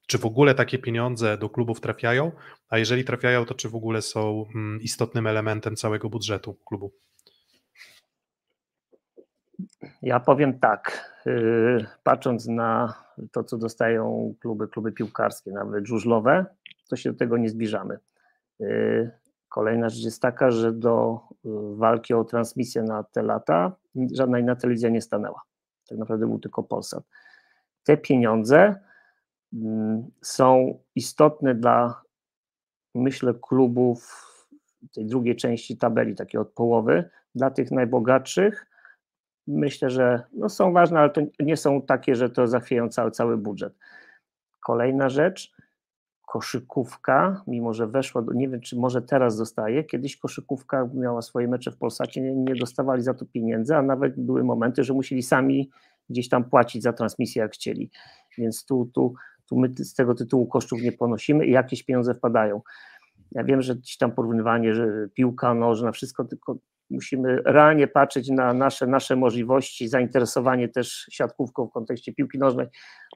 czy w ogóle takie pieniądze do klubów trafiają, a jeżeli trafiają, to czy w ogóle są mm, istotnym elementem całego budżetu klubu? Ja powiem tak, yy, patrząc na to, co dostają kluby, kluby piłkarskie, nawet żużlowe, to się do tego nie zbliżamy. Yy, kolejna rzecz jest taka, że do yy, walki o transmisję na te lata żadna inna telewizja nie stanęła. Tak naprawdę był tylko Polsat. Te pieniądze mm, są istotne dla, myślę, klubów tej drugiej części tabeli, takiej od połowy, dla tych najbogatszych, myślę, że no są ważne, ale to nie są takie, że to zachwieją cały, cały budżet. Kolejna rzecz, koszykówka, mimo że weszła, do, nie wiem czy może teraz dostaje, kiedyś koszykówka miała swoje mecze w Polsacie, nie, nie dostawali za to pieniędzy, a nawet były momenty, że musieli sami gdzieś tam płacić za transmisję jak chcieli, więc tu, tu, tu my z tego tytułu kosztów nie ponosimy i jakieś pieniądze wpadają. Ja wiem, że gdzieś tam porównywanie, że piłka nożna, wszystko, tylko musimy realnie patrzeć na nasze, nasze możliwości, zainteresowanie też siatkówką w kontekście piłki nożnej.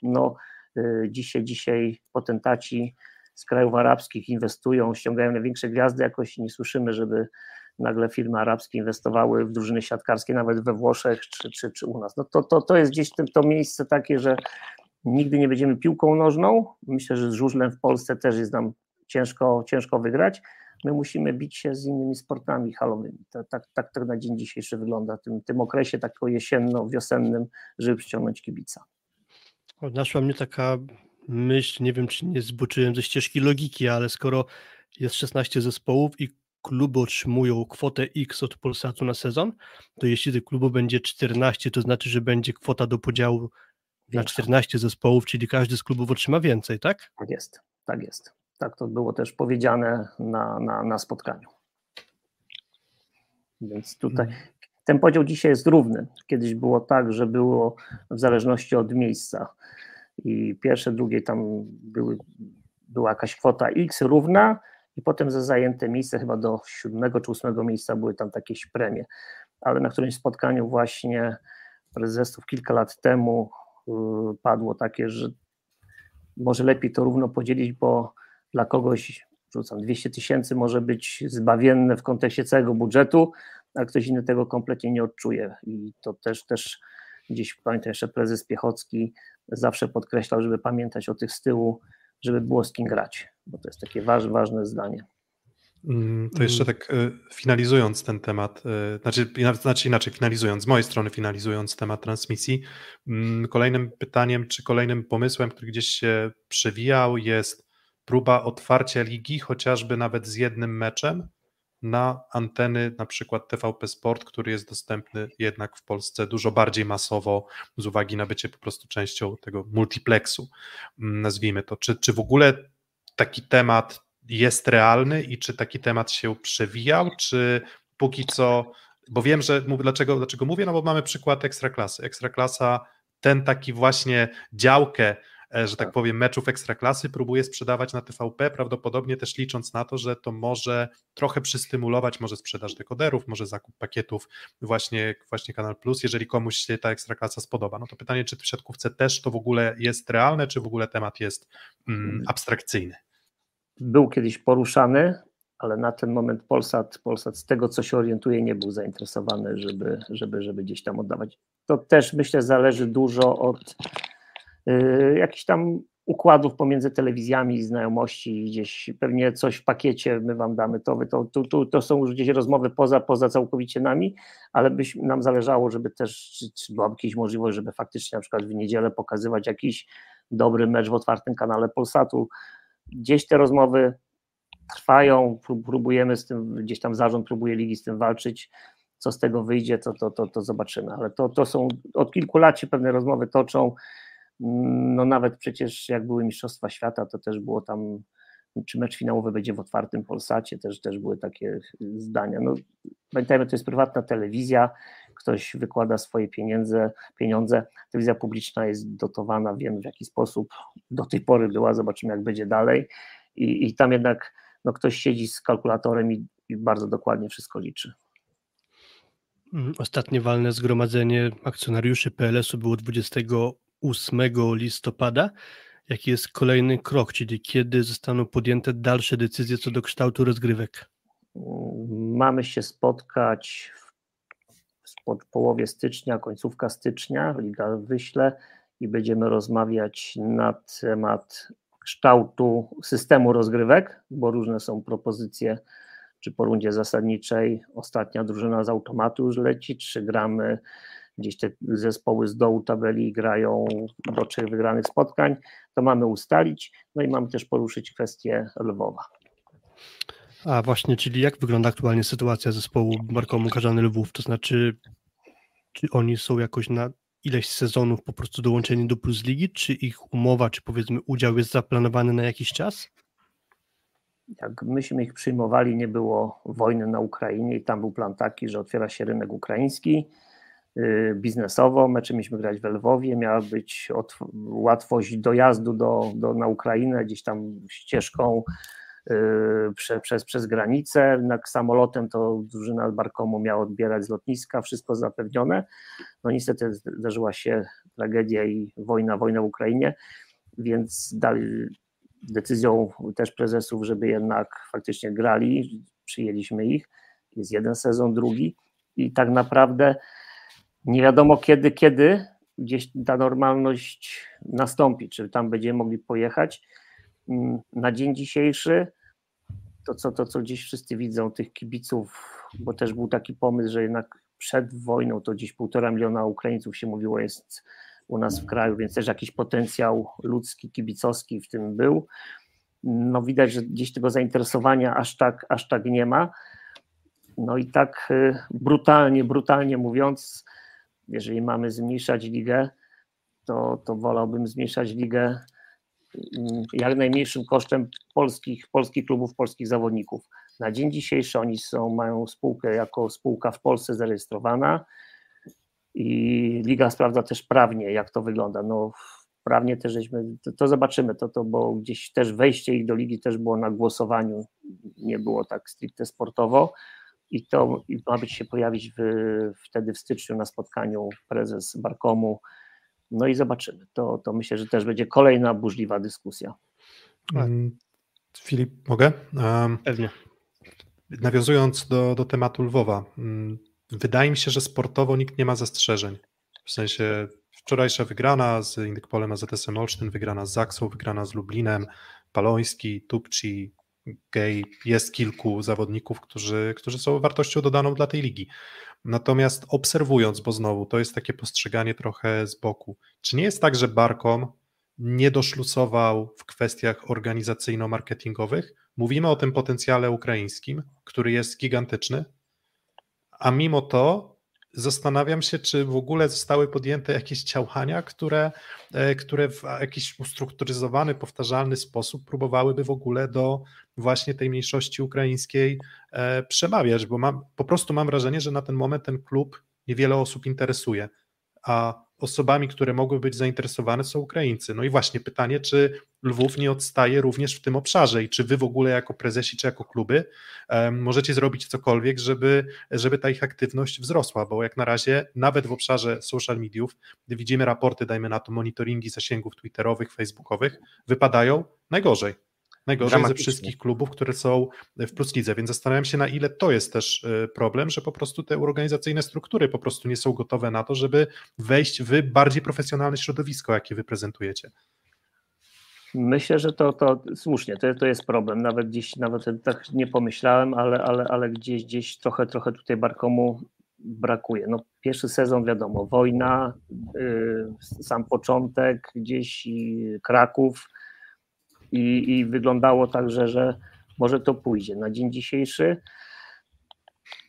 No, y, dzisiaj, dzisiaj potentaci z krajów arabskich inwestują, ściągają największe gwiazdy, jakoś nie słyszymy, żeby nagle firmy arabskie inwestowały w drużyny siatkarskie, nawet we Włoszech czy, czy, czy u nas. No to, to, to jest gdzieś to miejsce takie, że nigdy nie będziemy piłką nożną. Myślę, że z żużlem w Polsce też jest nam ciężko, ciężko wygrać, my musimy bić się z innymi sportami halowymi. Tak, tak, tak to na dzień dzisiejszy wygląda, w tym, tym okresie tak jesienno-wiosennym, żeby przyciągnąć kibica. Naszła mnie taka myśl, nie wiem czy nie zboczyłem ze ścieżki logiki, ale skoro jest 16 zespołów i kluby otrzymują kwotę X od Polsatu na sezon, to jeśli tych klubów będzie 14, to znaczy, że będzie kwota do podziału na 14 zespołów, czyli każdy z klubów otrzyma więcej, tak? Tak jest, tak jest. Tak to było też powiedziane na, na, na spotkaniu. Więc tutaj mhm. ten podział dzisiaj jest równy. Kiedyś było tak, że było w zależności od miejsca i pierwsze, drugie tam były, była jakaś kwota X równa i potem za zajęte miejsce chyba do siódmego czy ósmego miejsca były tam jakieś premie. Ale na którymś spotkaniu właśnie prezesów kilka lat temu yy, padło takie, że może lepiej to równo podzielić, bo dla kogoś, rzucam, 200 tysięcy może być zbawienne w kontekście całego budżetu, a ktoś inny tego kompletnie nie odczuje i to też, też gdzieś pamiętam jeszcze prezes Piechocki zawsze podkreślał, żeby pamiętać o tych z tyłu, żeby było z kim grać, bo to jest takie waż, ważne zdanie. Mm, to jeszcze tak e, finalizując ten temat, e, znaczy, znaczy inaczej, finalizując, z mojej strony finalizując temat transmisji, mm, kolejnym pytaniem, czy kolejnym pomysłem, który gdzieś się przewijał jest próba otwarcia ligi, chociażby nawet z jednym meczem na anteny na przykład TVP Sport, który jest dostępny jednak w Polsce dużo bardziej masowo z uwagi na bycie po prostu częścią tego multiplexu, mm, nazwijmy to. Czy, czy w ogóle taki temat jest realny i czy taki temat się przewijał, czy póki co, bo wiem, że dlaczego, dlaczego mówię, no bo mamy przykład Ekstraklasy. Ekstraklasa ten taki właśnie działkę że tak, tak powiem, meczów ekstraklasy próbuje sprzedawać na TVP, prawdopodobnie też licząc na to, że to może trochę przystymulować może sprzedaż dekoderów, może zakup pakietów właśnie, właśnie Kanal Plus, jeżeli komuś się ta ekstraklasa spodoba. No to pytanie, czy w siatkówce też to w ogóle jest realne, czy w ogóle temat jest mm, mm. abstrakcyjny? Był kiedyś poruszany, ale na ten moment Polsat, Polsat z tego co się orientuje nie był zainteresowany, żeby, żeby, żeby gdzieś tam oddawać. To też myślę zależy dużo od jakichś tam układów pomiędzy telewizjami, znajomości, gdzieś pewnie coś w pakiecie my wam damy, to, to, to, to są już gdzieś rozmowy poza, poza całkowicie nami, ale byś nam zależało, żeby też, czy, czy była jakaś możliwość, żeby faktycznie na przykład w niedzielę pokazywać jakiś dobry mecz w otwartym kanale Polsatu. Gdzieś te rozmowy trwają, próbujemy z tym, gdzieś tam zarząd próbuje ligi z tym walczyć, co z tego wyjdzie, to, to, to, to zobaczymy, ale to, to są, od kilku lat się pewne rozmowy toczą, no nawet przecież jak były Mistrzostwa Świata, to też było tam, czy mecz finałowy będzie w otwartym Polsacie, też, też były takie zdania. No, pamiętajmy, to jest prywatna telewizja, ktoś wykłada swoje pieniądze, pieniądze, telewizja publiczna jest dotowana, wiemy w jaki sposób do tej pory była, zobaczymy jak będzie dalej i, i tam jednak no, ktoś siedzi z kalkulatorem i, i bardzo dokładnie wszystko liczy. Ostatnie walne zgromadzenie akcjonariuszy PLS-u było 28 listopada. Jaki jest kolejny krok, czyli kiedy zostaną podjęte dalsze decyzje co do kształtu rozgrywek? Mamy się spotkać w połowie stycznia, końcówka stycznia, Liga wyśle i będziemy rozmawiać na temat kształtu systemu rozgrywek, bo różne są propozycje, czy po rundzie zasadniczej ostatnia drużyna z automatu już leci, czy gramy gdzieś te zespoły z dołu tabeli grają do trzech wygranych spotkań, to mamy ustalić, no i mamy też poruszyć kwestię Lwowa. A właśnie, czyli jak wygląda aktualnie sytuacja zespołu Markomu Karzany Lwów, to znaczy czy oni są jakoś na ileś sezonów po prostu dołączeni do Plus Ligi, czy ich umowa, czy powiedzmy udział jest zaplanowany na jakiś czas? Jak myśmy ich przyjmowali, nie było wojny na Ukrainie i tam był plan taki, że otwiera się rynek ukraiński biznesowo. Mecze mieliśmy grać w Lwowie, miała być łatwość dojazdu do, do, na Ukrainę, gdzieś tam ścieżką Y, prze, przez, przez granicę, jednak samolotem to drużyna Barkomu miała odbierać z lotniska, wszystko zapewnione. No niestety zdarzyła się tragedia i wojna, wojna w Ukrainie, więc dali decyzją też prezesów, żeby jednak faktycznie grali, przyjęliśmy ich. Jest jeden sezon, drugi i tak naprawdę nie wiadomo kiedy, kiedy gdzieś ta normalność nastąpi, czy tam będziemy mogli pojechać. Mm, na dzień dzisiejszy to co, to, co gdzieś wszyscy widzą, tych kibiców, bo też był taki pomysł, że jednak przed wojną to gdzieś półtora miliona Ukraińców się mówiło jest u nas w kraju, więc też jakiś potencjał ludzki, kibicowski w tym był. No widać, że gdzieś tego zainteresowania aż tak, aż tak nie ma. No i tak y, brutalnie, brutalnie mówiąc, jeżeli mamy zmniejszać ligę, to, to wolałbym zmniejszać ligę jak najmniejszym kosztem polskich, polskich klubów, polskich zawodników. Na dzień dzisiejszy oni są, mają spółkę jako spółka w Polsce zarejestrowana i liga sprawdza też prawnie, jak to wygląda. No, prawnie też żeśmy, to, to, zobaczymy, to, to, bo gdzieś też wejście ich do ligi też było na głosowaniu, nie było tak stricte sportowo i to i ma być się pojawić w, wtedy w styczniu na spotkaniu prezes Barkomu no i zobaczymy. To, to myślę, że też będzie kolejna burzliwa dyskusja. Mm, Filip, mogę? Pewnie. Nawiązując do, do tematu Lwowa, mm, wydaje mi się, że sportowo nikt nie ma zastrzeżeń. W sensie wczorajsza wygrana z Indykpolem AZS Olsztyn, wygrana z Zaksą, wygrana z Lublinem, Paloński, Tupci, Gej, jest kilku zawodników, którzy, którzy są wartością dodaną dla tej ligi. Natomiast obserwując, bo znowu to jest takie postrzeganie trochę z boku, czy nie jest tak, że Barkom nie doszlusował w kwestiach organizacyjno-marketingowych? Mówimy o tym potencjale ukraińskim, który jest gigantyczny, a mimo to zastanawiam się, czy w ogóle zostały podjęte jakieś działania, które, e, które w jakiś ustrukturyzowany, powtarzalny sposób próbowałyby w ogóle do właśnie tej mniejszości ukraińskiej e, przemawiać, bo mam, po prostu mam wrażenie, że na ten moment ten klub niewiele osób interesuje, a osobami, które mogły być zainteresowane są Ukraińcy. No i właśnie pytanie, czy Lwów nie odstaje również w tym obszarze i czy wy w ogóle jako prezesi czy jako kluby um, możecie zrobić cokolwiek, żeby, żeby ta ich aktywność wzrosła, bo jak na razie nawet w obszarze social mediów, gdy widzimy raporty, dajmy na to monitoringi zasięgów twitterowych, facebookowych, wypadają najgorzej. Najgorzej ze wszystkich klubów, które są w Plus Lidze, więc zastanawiam się na ile to jest też e, problem, że po prostu te organizacyjne struktury po prostu nie są gotowe na to, żeby wejść w bardziej profesjonalne środowisko, jakie wy prezentujecie. Myślę, że to, to słusznie, to, to jest problem. Nawet gdzieś, nawet tak nie pomyślałem, ale, ale, ale gdzieś, gdzieś trochę, trochę tutaj Barkomu brakuje. No, pierwszy sezon, wiadomo, wojna, yy, sam początek, gdzieś Kraków i, i wyglądało tak, że, że może to pójdzie. Na dzień dzisiejszy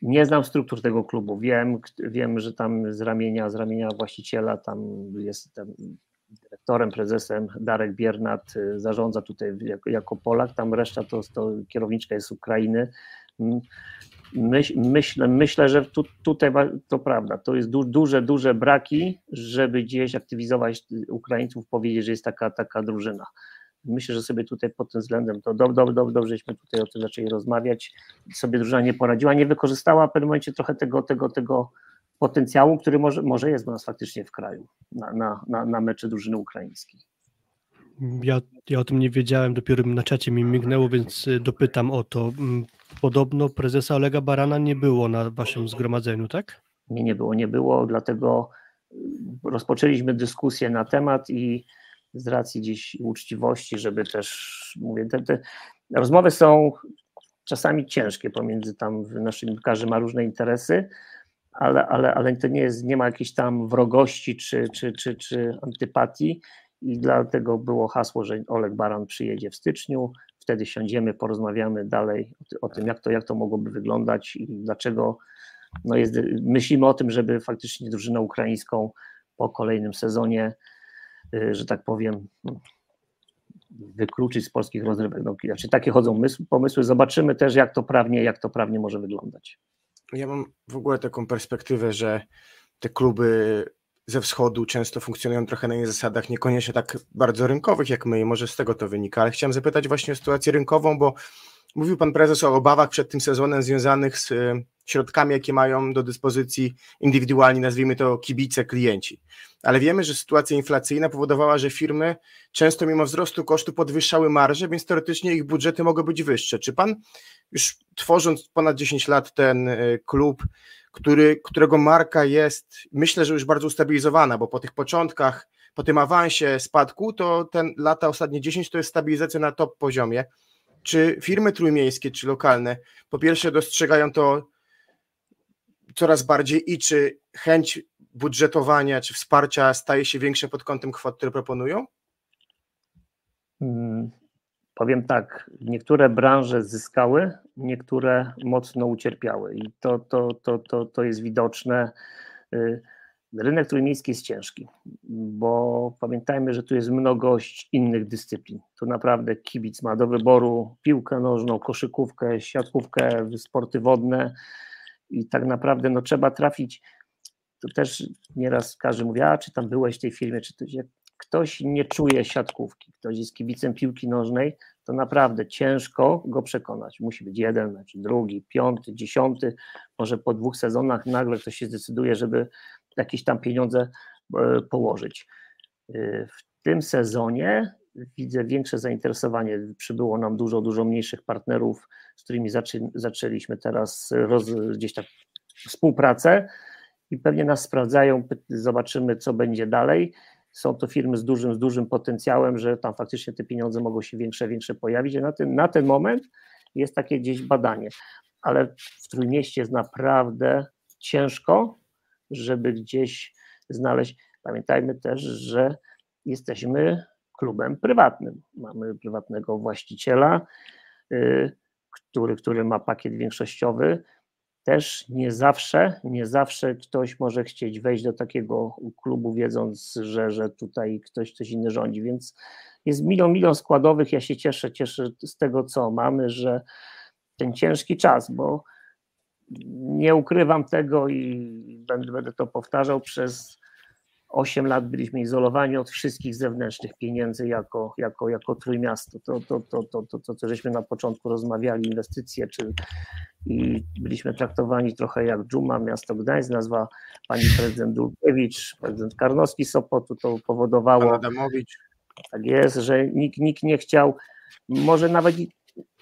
nie znam struktur tego klubu. Wiem, wiem, że tam z ramienia, z ramienia właściciela tam jest tam dyrektorem, prezesem Darek Biernat, y, zarządza tutaj jako, jako Polak, tam reszta to, to kierowniczka jest z Ukrainy. Myśl, myślę, myślę, że tu, tutaj to prawda, to jest du, duże, duże braki, żeby gdzieś aktywizować Ukraińców, powiedzieć, że jest taka, taka drużyna. Myślę, że sobie tutaj pod tym względem to dobrze, do, do, dobrześmy tutaj o tym zaczęli rozmawiać. Sobie drużyna nie poradziła, nie wykorzystała w pewnym momencie trochę tego, tego, tego potencjału, który może, może jest u nas faktycznie w kraju na, na, na, na mecze drużyny ukraińskiej. Ja, ja o tym nie wiedziałem, dopiero na czacie mi mignęło, więc y, dopytam o to. Mm, podobno prezesa Olega Barana nie było na waszym zgromadzeniu, tak? Nie, nie było, nie było, dlatego y, rozpoczęliśmy dyskusję na temat i z racji gdzieś uczciwości, żeby też, mówię, te, te rozmowy są czasami ciężkie pomiędzy tam, naszym, każdy ma różne interesy, ale, ale, ale to nie jest, nie ma jakiejś tam wrogości czy, czy, czy, czy antypatii i dlatego było hasło, że Oleg Baran przyjedzie w styczniu, wtedy siądziemy, porozmawiamy dalej o, tym, jak to, jak to mogłoby wyglądać i dlaczego no jest, myślimy o tym, żeby faktycznie drużynę ukraińską po kolejnym sezonie, że tak powiem, no, wykluczyć z polskich rozrywek. No, znaczy takie chodzą pomysły, zobaczymy też, jak to prawnie, jak to prawnie może wyglądać. Ja mam w ogóle taką perspektywę, że te kluby ze wschodu często funkcjonują trochę na innych zasadach, niekoniecznie tak bardzo rynkowych jak my i może z tego to wynika, ale chciałem zapytać właśnie o sytuację rynkową, bo mówił pan prezes o obawach przed tym sezonem związanych z y, środkami, jakie mają do dyspozycji indywidualni, nazwijmy to kibice, klienci. Ale wiemy, że sytuacja inflacyjna powodowała, że firmy często mimo wzrostu kosztu podwyższały marże, więc teoretycznie ich budżety mogą być wyższe. Czy pan już tworząc ponad 10 lat ten y, klub, który, którego marka jest, myślę, że już bardzo ustabilizowana, bo po tych początkach, po tym awansie spadku, to ten lata ostatnie 10 to jest stabilizacja na top poziomie. Czy firmy trójmiejskie, czy lokalne, po pierwsze dostrzegają to coraz bardziej i czy chęć budżetowania czy wsparcia staje się większa pod kątem kwot, które proponują? Hmm, powiem tak, niektóre branże zyskały, niektóre mocno ucierpiały i to, to, to, to, to jest widoczne. Y, rynek trójmiejski jest ciężki, bo pamiętajmy, że tu jest mnogość innych dyscyplin. Tu naprawdę kibic ma do wyboru piłkę nożną, koszykówkę, siatkówkę, sporty wodne i tak naprawdę no, trzeba trafić. To też nieraz każdy mówi, a czy tam byłeś w tej firmie, czy to, jak ktoś nie czuje siatkówki, ktoś jest kibicem piłki nożnej, to naprawdę ciężko go przekonać. Musi być jeden, znaczy drugi, piąty, dziesiąty, może po dwóch sezonach nagle ktoś się zdecyduje, żeby jakieś tam pieniądze e, położyć. E, w tym sezonie widzę większe zainteresowanie. Przybyło nam dużo, dużo mniejszych partnerów, z którymi zaczę, zaczęliśmy teraz roz, gdzieś tak współpracę i pewnie nas sprawdzają. Zobaczymy, co będzie dalej. Są to firmy z dużym, z dużym potencjałem, że tam faktycznie te pieniądze mogą się większe, większe pojawić. Na ten, na ten moment jest takie gdzieś badanie, ale w Trójmieście jest naprawdę ciężko, żeby gdzieś znaleźć. Pamiętajmy też, że jesteśmy klubem prywatnym. Mamy prywatnego właściciela, y, który, który ma pakiet większościowy. Też nie zawsze, nie zawsze ktoś może chcieć wejść do takiego klubu, wiedząc, że, że tutaj ktoś coś inny rządzi, więc jest milion, milion składowych. Ja się cieszę, cieszę z tego, co mamy, że ten ciężki czas, bo nie ukrywam tego i będę, będę to powtarzał przez 8 lat byliśmy izolowani od wszystkich zewnętrznych pieniędzy jako, jako, jako trójmiasto. To, to, to, to, to, to, co żeśmy na początku rozmawiali, inwestycje, czy i byliśmy traktowani trochę jak dżuma, miasto Gdańsk, nazwa pani prezydent Dulkiewicz, prezydent Karnowski Sopotu, to powodowało. Adamowicz. Tak jest, że nikt, nikt nie chciał może nawet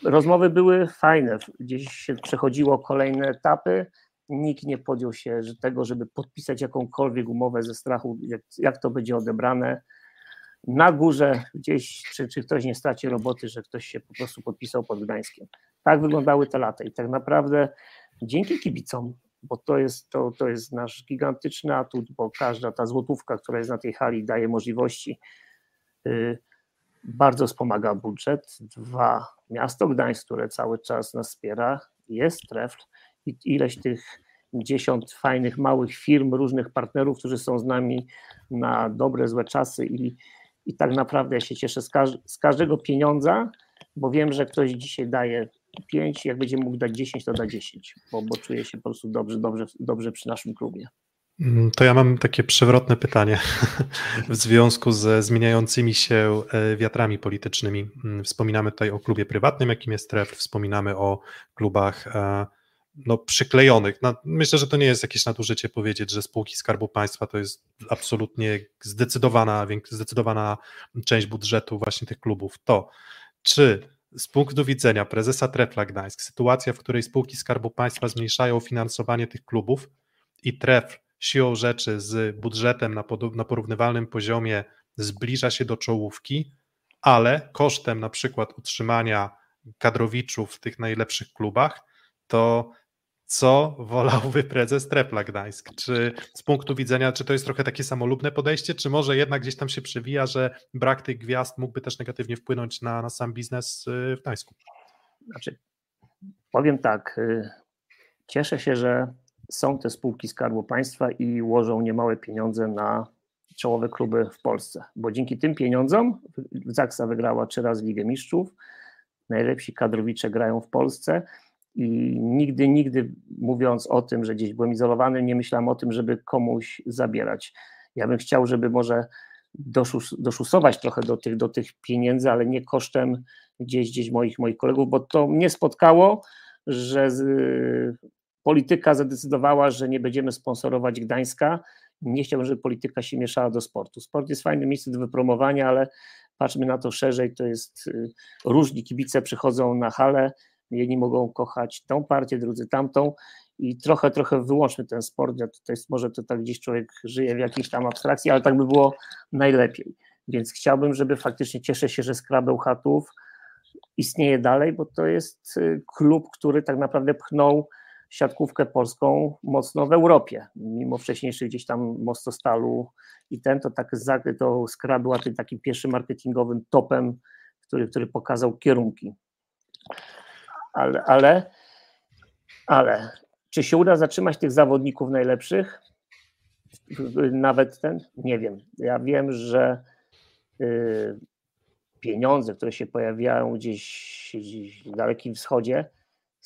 rozmowy były fajne, gdzieś się przechodziło kolejne etapy, nikt nie podjął się tego, żeby podpisać jakąkolwiek umowę ze strachu, jak, jak to będzie odebrane. Na górze gdzieś, czy, czy ktoś nie straci roboty, że ktoś się po prostu podpisał pod Gdańskiem. Tak wyglądały te lata i tak naprawdę dzięki kibicom, bo to jest, to, to jest nasz gigantyczny atut, bo każda ta złotówka, która jest na tej hali daje możliwości, yy, bardzo wspomaga budżet. Dwa, miasto Gdańsk, które cały czas nas wspiera, jest trefl i ileś tych dziesiąt fajnych, małych firm, różnych partnerów, którzy są z nami na dobre, złe czasy i, i tak naprawdę ja się cieszę z, każ z każdego pieniądza, bo wiem, że ktoś dzisiaj daje 5, jak będzie mógł dać 10, to da 10, bo, bo czuję się po prostu dobrze, dobrze, dobrze przy naszym klubie. Mm, to ja mam takie przewrotne pytanie w związku ze zmieniającymi się e, wiatrami politycznymi. Mm, wspominamy tutaj o klubie prywatnym, jakim jest TREF, wspominamy o klubach e, no, przyklejonych. myślę, że to nie jest jakieś nadużycie powiedzieć, że spółki Skarbu Państwa to jest absolutnie zdecydowana, zdecydowana część budżetu właśnie tych klubów. To czy z punktu widzenia prezesa Trefla Gdańsk, sytuacja, w której spółki Skarbu Państwa zmniejszają finansowanie tych klubów i Tref siłą rzeczy z budżetem na, na porównywalnym poziomie zbliża się do czołówki, ale kosztem na przykład utrzymania kadrowiczów w tych najlepszych klubach, to co wolałby prezes Trepla Gdańsk? Czy z punktu widzenia, czy to jest trochę takie samolubne podejście, czy może jednak gdzieś tam się przewija, że brak tych gwiazd mógłby też negatywnie wpłynąć na, na sam biznes y, w Gdańsku? Znaczy, powiem tak, y, cieszę się, że są te spółki Skarbu Państwa i łożą niemałe pieniądze na czołowe kluby w Polsce, bo dzięki tym pieniądzom Zaksa wygrała trzy razy Ligę Mistrzów, najlepsi kadrowicze grają w Polsce i nigdy, nigdy mówiąc o tym, że gdzieś byłem izolowany, nie myślałem o tym, żeby komuś zabierać. Ja bym chciał, żeby może doszus, doszusować trochę do tych, do tych pieniędzy, ale nie kosztem gdzieś, gdzieś moich, moich kolegów, bo to mnie spotkało, że z, polityka zadecydowała, że nie będziemy sponsorować Gdańska. Nie chciałbym, żeby polityka się mieszała do sportu. Sport jest fajnym miejscem do wypromowania, ale patrzmy na to szerzej, to jest y, różni kibice przychodzą na halę, jedni mogą kochać tą partię, drudzy tamtą i trochę, trochę wyłączmy ten sport, ja tutaj może to tak gdzieś człowiek żyje w jakiejś tam abstrakcji, ale tak by było najlepiej. Więc chciałbym, żeby faktycznie cieszę się, że Skrabeł Chatów istnieje dalej, bo to jest y, klub, który tak naprawdę pchnął siatkówkę polską mocno w Europie, mimo wcześniejszych gdzieś tam Mostostalu i ten, to tak to Skra była tym takim pierwszym marketingowym topem, który, który pokazał kierunki. Ale, ale, ale, czy się uda zatrzymać tych zawodników najlepszych? Nawet ten? Nie wiem. Ja wiem, że y, pieniądze, które się pojawiają gdzieś w Dalekim Wschodzie,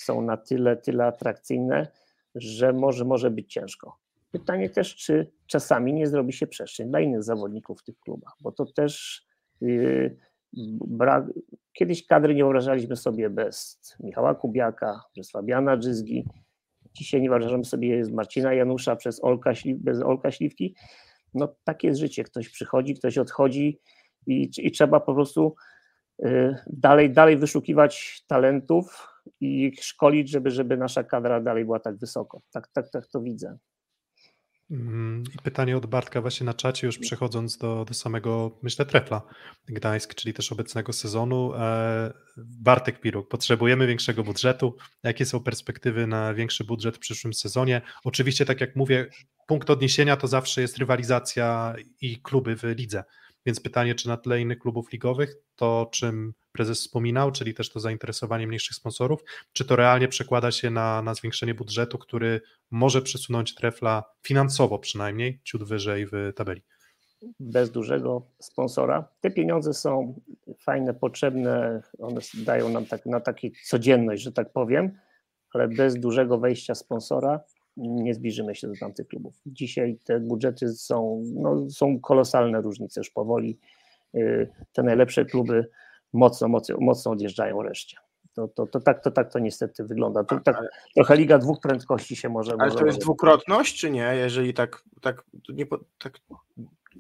są na tyle, tyle atrakcyjne, że może, może być ciężko. Pytanie też, czy czasami nie zrobi się przestrzeń dla innych zawodników w tych klubach, bo to też yy, brak, kiedyś kadry nie wyobrażaliśmy sobie bez Michała Kubiaka, przez Fabiana Dżyzgi, dzisiaj nie wyobrażamy sobie z Marcina Janusza, przez Olka, bez Olka Śliwki. No takie jest życie, ktoś przychodzi, ktoś odchodzi i, i trzeba po prostu yy, dalej, dalej wyszukiwać talentów, i ich szkolić, żeby, żeby nasza kadra dalej była tak wysoko. Tak, tak, tak to widzę. Mm, I pytanie od Bartka właśnie na czacie, już przechodząc do, do samego, myślę, trefla Gdańsk, czyli też obecnego sezonu. E, Bartek Piruk, potrzebujemy większego budżetu. Jakie są perspektywy na większy budżet w przyszłym sezonie? Oczywiście, tak jak mówię, punkt odniesienia to zawsze jest rywalizacja i kluby w lidze. Więc pytanie, czy na tle innych klubów ligowych, to czym prezes wspominał, czyli też to zainteresowanie mniejszych sponsorów, czy to realnie przekłada się na, na zwiększenie budżetu, który może przesunąć trefla finansowo przynajmniej ciut wyżej w tabeli? Bez dużego sponsora. Te pieniądze są fajne, potrzebne, one dają nam tak, na taką codzienność, że tak powiem, ale bez dużego wejścia sponsora nie zbliżymy się do tamtych klubów. Dzisiaj te budżety są, no, są kolosalne różnice już powoli. Y, te najlepsze kluby mocno, mocno, mocno odjeżdżają reszcie. To, to, to, tak, to tak to niestety wygląda. To, tak, trochę liga dwóch prędkości się może. Ale może, to jest może... dwukrotność, czy nie? Jeżeli tak, tak, nie, tak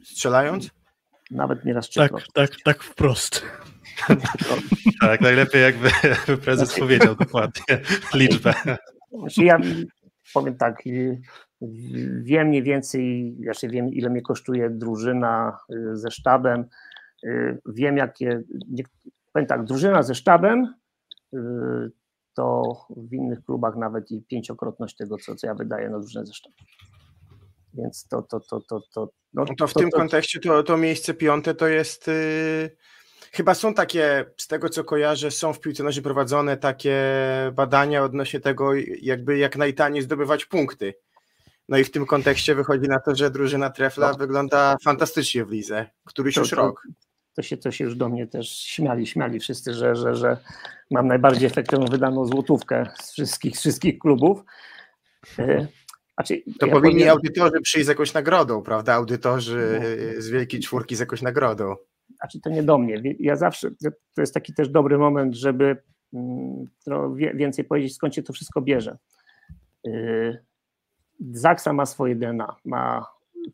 strzelając? Nawet nieraz Tak, tak, tak wprost. Tak, najlepiej jakby, prezes powiedział dokładnie liczbę. Znaczy ja powiem tak, y, wiem mniej więcej, znaczy wiem ile mnie kosztuje drużyna y, ze sztabem, wiem jakie, powiem tak, drużyna ze sztabem y, to w innych klubach nawet i pięciokrotność tego, co, co ja wydaję na drużynę ze sztabem. Więc to, to, to, to, to, no, No to w tym kontekście to, to miejsce piąte to jest. Yy, chyba są takie, z tego co kojarzę, są w piłce nożnej prowadzone takie badania odnośnie tego, jakby jak najtaniej zdobywać punkty. No i w tym kontekście wychodzi na to, że drużyna Trefla No. wygląda fantastycznie w lidze, któryś To- już to- rok. To się, to się już do mnie też śmiali, śmiali wszyscy, że, że, że mam najbardziej efektywną wydaną złotówkę z wszystkich, wszystkich klubów. E, Znaczy, To ja powinni powiem- audytorzy przyjść z jakąś nagrodą, prawda? Audytorzy No. z Wielkiej Czwórki z jakąś nagrodą. znaczy to nie do mnie. Ja zawsze, to jest taki też dobry moment, żeby mm, więcej powiedzieć, skąd się to wszystko bierze. Yy, Zaksa ma swoje DNA, ma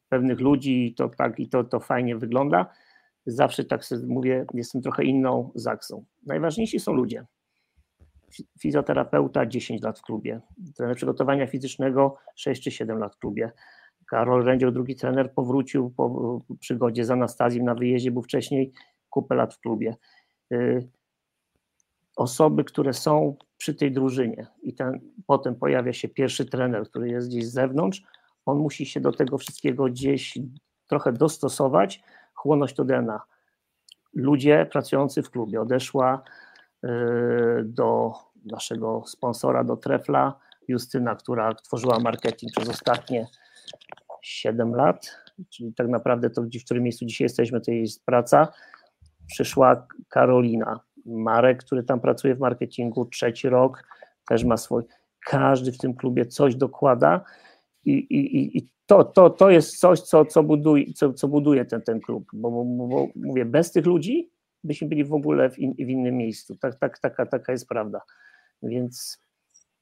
pewnych ludzi i to tak i to, to fajnie wygląda. Zawsze tak sobie mówię, jestem trochę inną Zaksą. Najważniejsi są ludzie. Fi- Fizjoterapeuta 10 lat w klubie, trener przygotowania fizycznego 6 czy 7 lat w klubie. Karol Rędział, drugi trener, powrócił po przygodzie z Anastazją na wyjeździe, był wcześniej kupę lat w klubie. Y, Osoby, które są przy tej drużynie i ten, potem pojawia się pierwszy trener, który jest gdzieś z zewnątrz, on musi się do tego wszystkiego gdzieś trochę dostosować, chłonąć to DNA. Ludzie pracujący w klubie, odeszła y, do naszego sponsora, do Trefla, Justyna, która tworzyła marketing przez ostatnie 7 lat, czyli tak naprawdę to, w którym miejscu dzisiaj jesteśmy, to jest praca. Przyszła Karolina, Marek, który tam pracuje w marketingu, trzeci rok, też ma swój. Każdy w tym klubie coś dokłada i, i, i- to, to, to jest coś, co, co, buduje, co, co buduje ten, ten klub, bo, bo, bo mówię, bez tych ludzi byśmy byli w ogóle w, in, w innym miejscu. Tak, tak, taka, taka jest prawda. Więc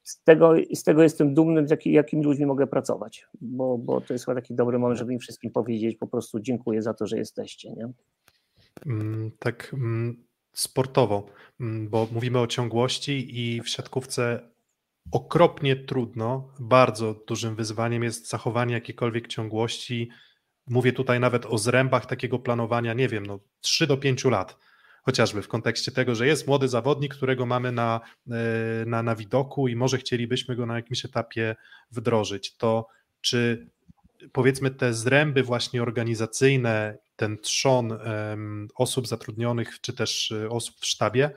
z tego, z tego jestem dumny, z jaki, jakimi ludźmi mogę pracować, bo, bo to jest chyba taki dobry moment, żeby im wszystkim powiedzieć po prostu dziękuję za to, że jesteście. Nie? Mm, Tak mm, sportowo, mm, bo mówimy o ciągłości i w siatkówce okropnie trudno, bardzo dużym wyzwaniem jest zachowanie jakiejkolwiek ciągłości. Mówię tutaj nawet o zrębach takiego planowania, nie wiem, no 3 do 5 lat. Chociażby w kontekście tego, że jest młody zawodnik, którego mamy na, e, na, na widoku i może chcielibyśmy go na jakimś etapie wdrożyć. To czy powiedzmy te zręby właśnie organizacyjne, ten trzon osób zatrudnionych, czy też e, osób w sztabie,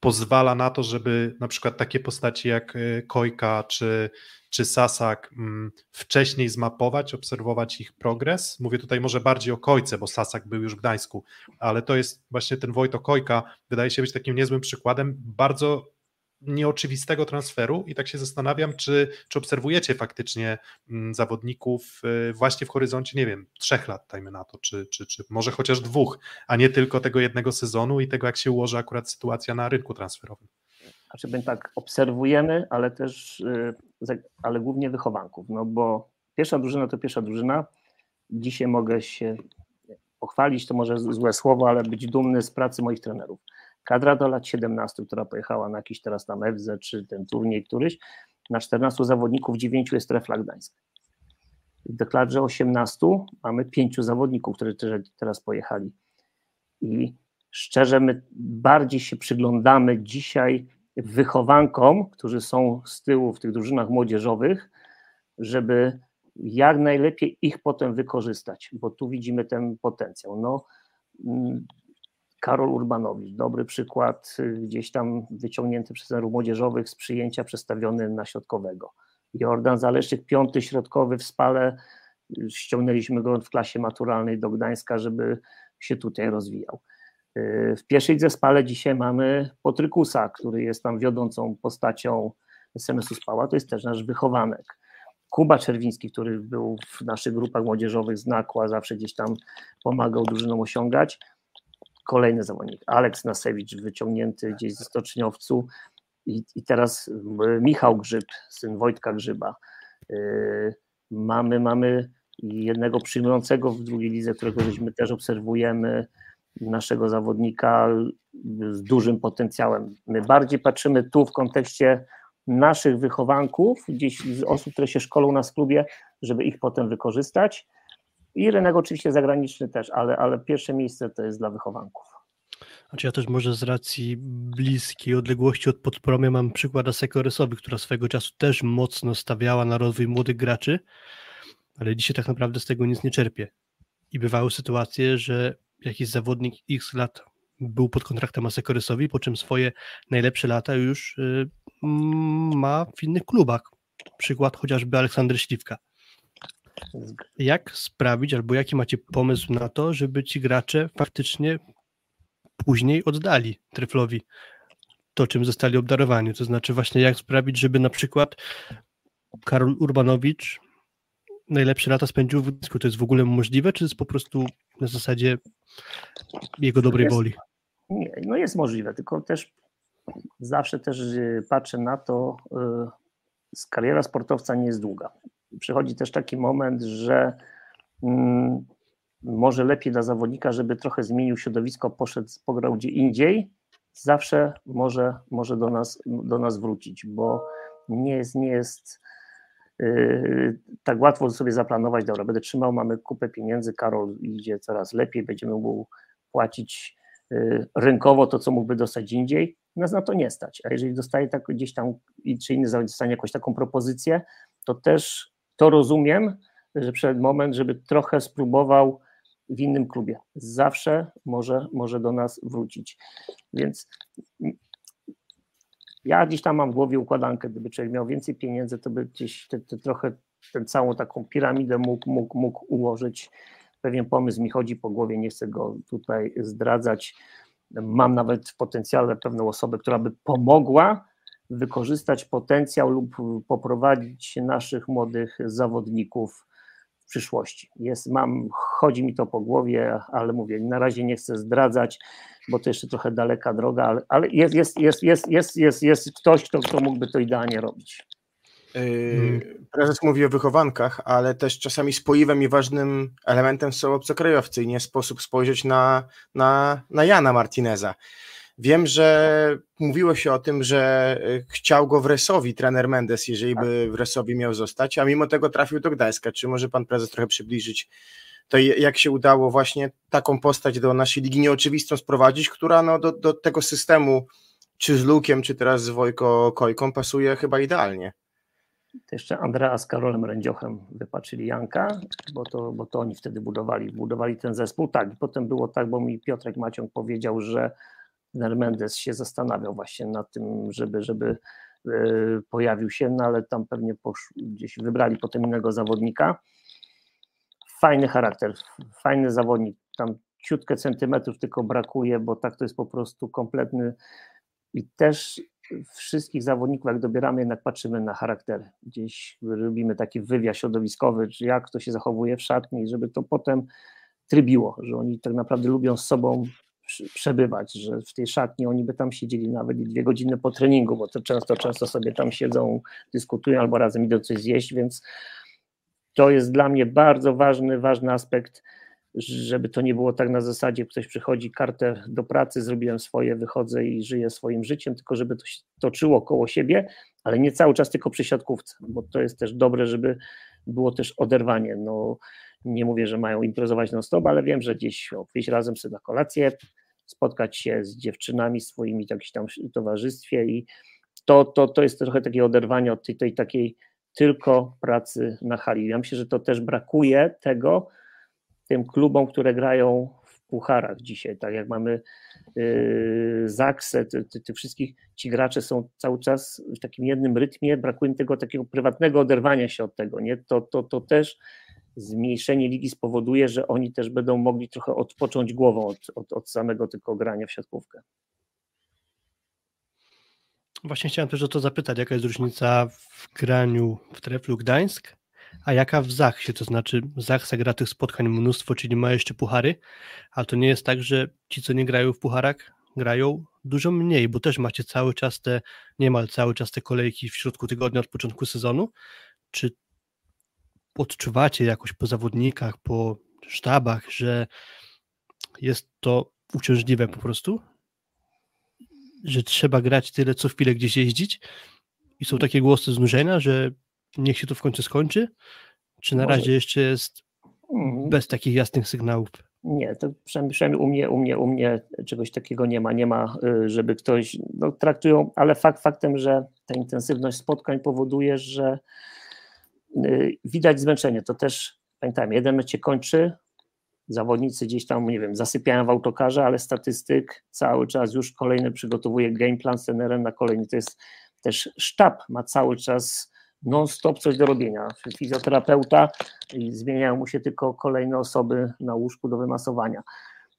pozwala na to, żeby na przykład takie postaci jak e, Kojka czy, czy Sasak mm, wcześniej zmapować, obserwować ich progres. Mówię tutaj może bardziej o Kojce, bo Sasak był już w Gdańsku, ale to jest właśnie ten Wojto Kojka, wydaje się być takim niezłym przykładem bardzo nieoczywistego transferu i tak się zastanawiam, czy, czy obserwujecie faktycznie mm, zawodników y, właśnie w horyzoncie, nie wiem, trzech lat, dajmy na to, czy, czy, czy może chociaż dwóch, a nie tylko tego jednego sezonu i tego, jak się ułoży akurat sytuacja na rynku transferowym. Znaczy, tak, obserwujemy, ale też, y, ale głównie wychowanków, no bo pierwsza drużyna to pierwsza drużyna. Dzisiaj mogę się pochwalić, to może złe słowo, ale być dumny z pracy moich trenerów. Kadra do lat 17, która pojechała na jakiś teraz tam FZ, czy ten turniej któryś, na 14 zawodników 9 jest Trefla Gdańsk. W deklarze 18 mamy 5 zawodników, którzy teraz pojechali. I szczerze, my bardziej się przyglądamy dzisiaj wychowankom, którzy są z tyłu w tych drużynach młodzieżowych, żeby jak najlepiej ich potem wykorzystać, bo tu widzimy ten potencjał. No, mm, Karol Urbanowicz, dobry przykład, y, gdzieś tam wyciągnięty przez trenerów młodzieżowych z przyjęcia przestawiony na środkowego. Jordan Zaleszczyk, piąty środkowy w Spale, ściągnęliśmy go w klasie maturalnej do Gdańska, żeby się tutaj rozwijał. Y, W pierwszej zespale dzisiaj mamy Potrykusa, który jest tam wiodącą postacią SMS-u Spała, to jest też nasz wychowanek. Kuba Czerwiński, który był w naszych grupach młodzieżowych z Nakła, zawsze gdzieś tam pomagał drużynom osiągać. Kolejny zawodnik, Aleks Nasewicz, wyciągnięty gdzieś ze Stoczniowcu i, i teraz y, Michał Grzyb, syn Wojtka Grzyba. Y, Mamy, mamy jednego przyjmującego w drugiej lidze, którego żeśmy też obserwujemy, naszego zawodnika z dużym potencjałem. My bardziej patrzymy tu w kontekście naszych wychowanków, gdzieś z osób, które się szkolą na klubie, żeby ich potem wykorzystać. I rynek oczywiście zagraniczny też, ale, ale pierwsze miejsce to jest dla wychowanków. Znaczy ja też może z racji bliskiej odległości od podpromia mam przykład Asekorysowy, która swego czasu też mocno stawiała na rozwój młodych graczy, ale dzisiaj tak naprawdę z tego nic nie czerpie. I bywały sytuacje, że jakiś zawodnik x lat był pod kontraktem Asekorysowi, po czym swoje najlepsze lata już y, ma w innych klubach. Przykład chociażby Aleksander Śliwka. Jak sprawić, albo jaki macie pomysł na to, żeby ci gracze faktycznie później oddali Tryflowi to, czym zostali obdarowani? To znaczy właśnie jak sprawić, żeby na przykład Karol Urbanowicz najlepsze lata spędził w Gdańsku. To jest w ogóle możliwe, czy jest po prostu na zasadzie jego dobrej jest, woli? Nie, no jest możliwe, tylko też zawsze też y, patrzę na to, y, kariera sportowca nie jest długa. Przychodzi też taki moment, że mm, może lepiej dla zawodnika, żeby trochę zmienił środowisko, poszedł, pograł gdzie indziej, zawsze może, może do, nas, do nas wrócić, bo nie jest, nie jest yy, tak łatwo sobie zaplanować, dobra, będę trzymał, mamy kupę pieniędzy, Karol idzie coraz lepiej, będziemy mu płacić yy, rynkowo to, co mógłby dostać indziej, nas na to nie stać, a jeżeli dostaje tak gdzieś tam, czy inny dostanie jakąś taką propozycję, to też to rozumiem, że przed moment, żeby trochę spróbował w innym klubie. Zawsze może, może do nas wrócić. Więc ja gdzieś tam mam w głowie układankę, gdyby człowiek miał więcej pieniędzy, to by gdzieś te, te trochę tę całą taką piramidę mógł, mógł, mógł ułożyć. Pewien pomysł mi chodzi po głowie, nie chcę go tutaj zdradzać. Mam nawet w potencjale pewną osobę, która by pomogła wykorzystać potencjał lub poprowadzić naszych młodych zawodników przyszłości. Jest, mam, chodzi mi to po głowie, ale mówię, na razie nie chcę zdradzać, bo to jeszcze trochę daleka droga, ale, ale jest, jest, jest, jest, jest, jest, jest ktoś, kto, kto mógłby to idealnie robić. Yy, prezes mówi o wychowankach, ale też czasami spoiwem i ważnym elementem są obcokrajowcy i nie sposób spojrzeć na, na, na Jana Martineza. Wiem, że mówiło się o tym, że e, chciał go w Resowi trener Mendes, jeżeli by w Resowi miał zostać, a mimo tego trafił do Gdańska. Czy może pan prezes trochę przybliżyć to, jak się udało właśnie taką postać do naszej ligi nieoczywistą sprowadzić, która no, do, do tego systemu, czy z Lukiem, czy teraz z Wojko Kojką, pasuje chyba idealnie. To jeszcze Andrea z Karolem Rędziochem wypatrzyli Janka, bo to, bo to oni wtedy budowali, budowali ten zespół. Tak, i potem było tak, bo mi Piotrek Maciąg powiedział, że Mendes się zastanawiał właśnie nad tym, żeby, żeby e, pojawił się, no ale tam pewnie gdzieś wybrali potem innego zawodnika. Fajny charakter, fajny zawodnik, tam ciutkę centymetrów tylko brakuje, bo tak to jest po prostu kompletny i też wszystkich zawodników, jak dobieramy, jednak patrzymy na charaktery. Gdzieś robimy taki wywiad środowiskowy, czy jak to się zachowuje w szatni, żeby to potem trybiło, że oni tak naprawdę lubią z sobą przebywać, że w tej szatni oni by tam siedzieli nawet dwie godziny po treningu, bo to często, często sobie tam siedzą, dyskutują albo razem idą coś zjeść, więc to jest dla mnie bardzo ważny, ważny aspekt, żeby to nie było tak na zasadzie, ktoś przychodzi, kartę do pracy, zrobiłem swoje, wychodzę i żyję swoim życiem, tylko żeby to się toczyło koło siebie, ale nie cały czas tylko przy siatkówce, bo to jest też dobre, żeby było też oderwanie. No, nie mówię, że mają imprezować non stop, ale wiem, że gdzieś wyjść razem sobie na kolację, spotkać się z dziewczynami swoimi w jakimś tam towarzystwie i to, to, to jest trochę takie oderwanie od tej, tej takiej tylko pracy na hali. Ja myślę, że to też brakuje tego tym klubom, które grają w pucharach dzisiaj, tak jak mamy yy, Zaksę, ty, ty, ty, wszystkich, ci gracze są cały czas w takim jednym rytmie, brakuje tego takiego prywatnego oderwania się od tego, nie? To, to, to też zmniejszenie ligi spowoduje, że oni też będą mogli trochę odpocząć głową od, od, od samego tylko grania w siatkówkę. Właśnie chciałem też o to zapytać, jaka jest różnica w graniu w Treflu Gdańsk, a jaka w Zachsie, to znaczy Zachsa gra tych spotkań mnóstwo, czyli ma jeszcze puchary, ale to nie jest tak, że ci, co nie grają w pucharach, grają dużo mniej, bo też macie cały czas te, niemal cały czas te kolejki w środku tygodnia od początku sezonu. Czy odczuwacie jakoś po zawodnikach, po sztabach, że jest to uciążliwe po prostu? Że trzeba grać tyle, co chwilę gdzieś jeździć? I są takie głosy znużenia, że niech się to w końcu skończy? Czy na Może. razie jeszcze jest Mhm. bez takich jasnych sygnałów? Nie, to przynajmniej, u mnie, u mnie, u mnie czegoś takiego nie ma. Nie ma, y, żeby ktoś, no, traktują, ale fakt faktem, że ta intensywność spotkań powoduje, że widać zmęczenie. To też, pamiętajmy, jeden mecz się kończy, zawodnicy gdzieś tam, nie wiem, zasypiają w autokarze, ale statystyk cały czas już kolejny przygotowuje game plan z trenerem na kolejny. To jest też sztab, ma cały czas non-stop coś do robienia. Fizjoterapeuta i zmieniają mu się tylko kolejne osoby na łóżku do wymasowania.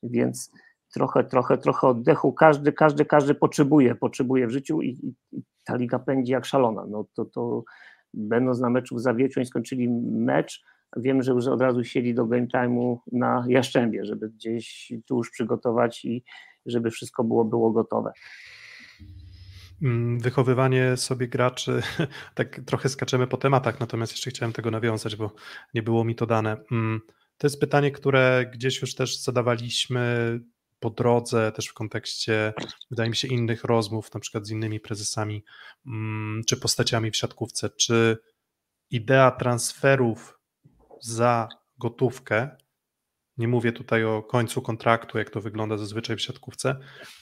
Więc trochę, trochę, trochę oddechu każdy, każdy, każdy potrzebuje, potrzebuje w życiu i, i ta liga pędzi jak szalona. No to, to będąc na meczu w Zawieciu, oni skończyli mecz, wiem, że już od razu siedli do game time'u na Jaszczębie, żeby gdzieś tu już przygotować i żeby wszystko było, było gotowe. Mm, Wychowywanie sobie graczy, tak trochę skaczemy po tematach, natomiast jeszcze chciałem tego nawiązać, bo nie było mi to dane. Mm, To jest pytanie, które gdzieś już też zadawaliśmy po drodze, też w kontekście, wydaje mi się, innych rozmów, na przykład z innymi prezesami mm, czy postaciami w siatkówce. Czy idea transferów za gotówkę, nie mówię tutaj o końcu kontraktu, jak to wygląda zazwyczaj w siatkówce,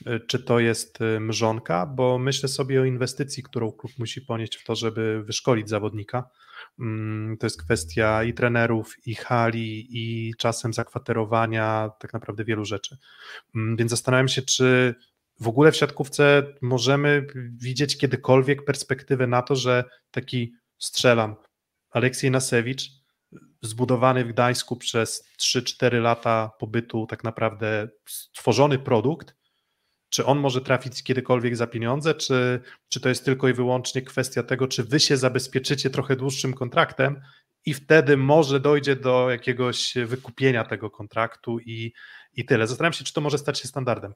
y, czy to jest y, mrzonka, bo myślę sobie o inwestycji, którą klub musi ponieść w to, żeby wyszkolić zawodnika. Mm, To jest kwestia i trenerów, i hali, i czasem zakwaterowania, tak naprawdę wielu rzeczy. Mm, Więc zastanawiam się, czy w ogóle w siatkówce możemy widzieć kiedykolwiek perspektywę na to, że taki strzelam Aleksiej Nasewicz, zbudowany w Gdańsku przez 3-4 lata pobytu, tak naprawdę stworzony produkt, czy on może trafić kiedykolwiek za pieniądze, czy, czy to jest tylko i wyłącznie kwestia tego, czy wy się zabezpieczycie trochę dłuższym kontraktem i wtedy może dojdzie do jakiegoś wykupienia tego kontraktu i, i tyle. Zastanawiam się, czy to może stać się standardem.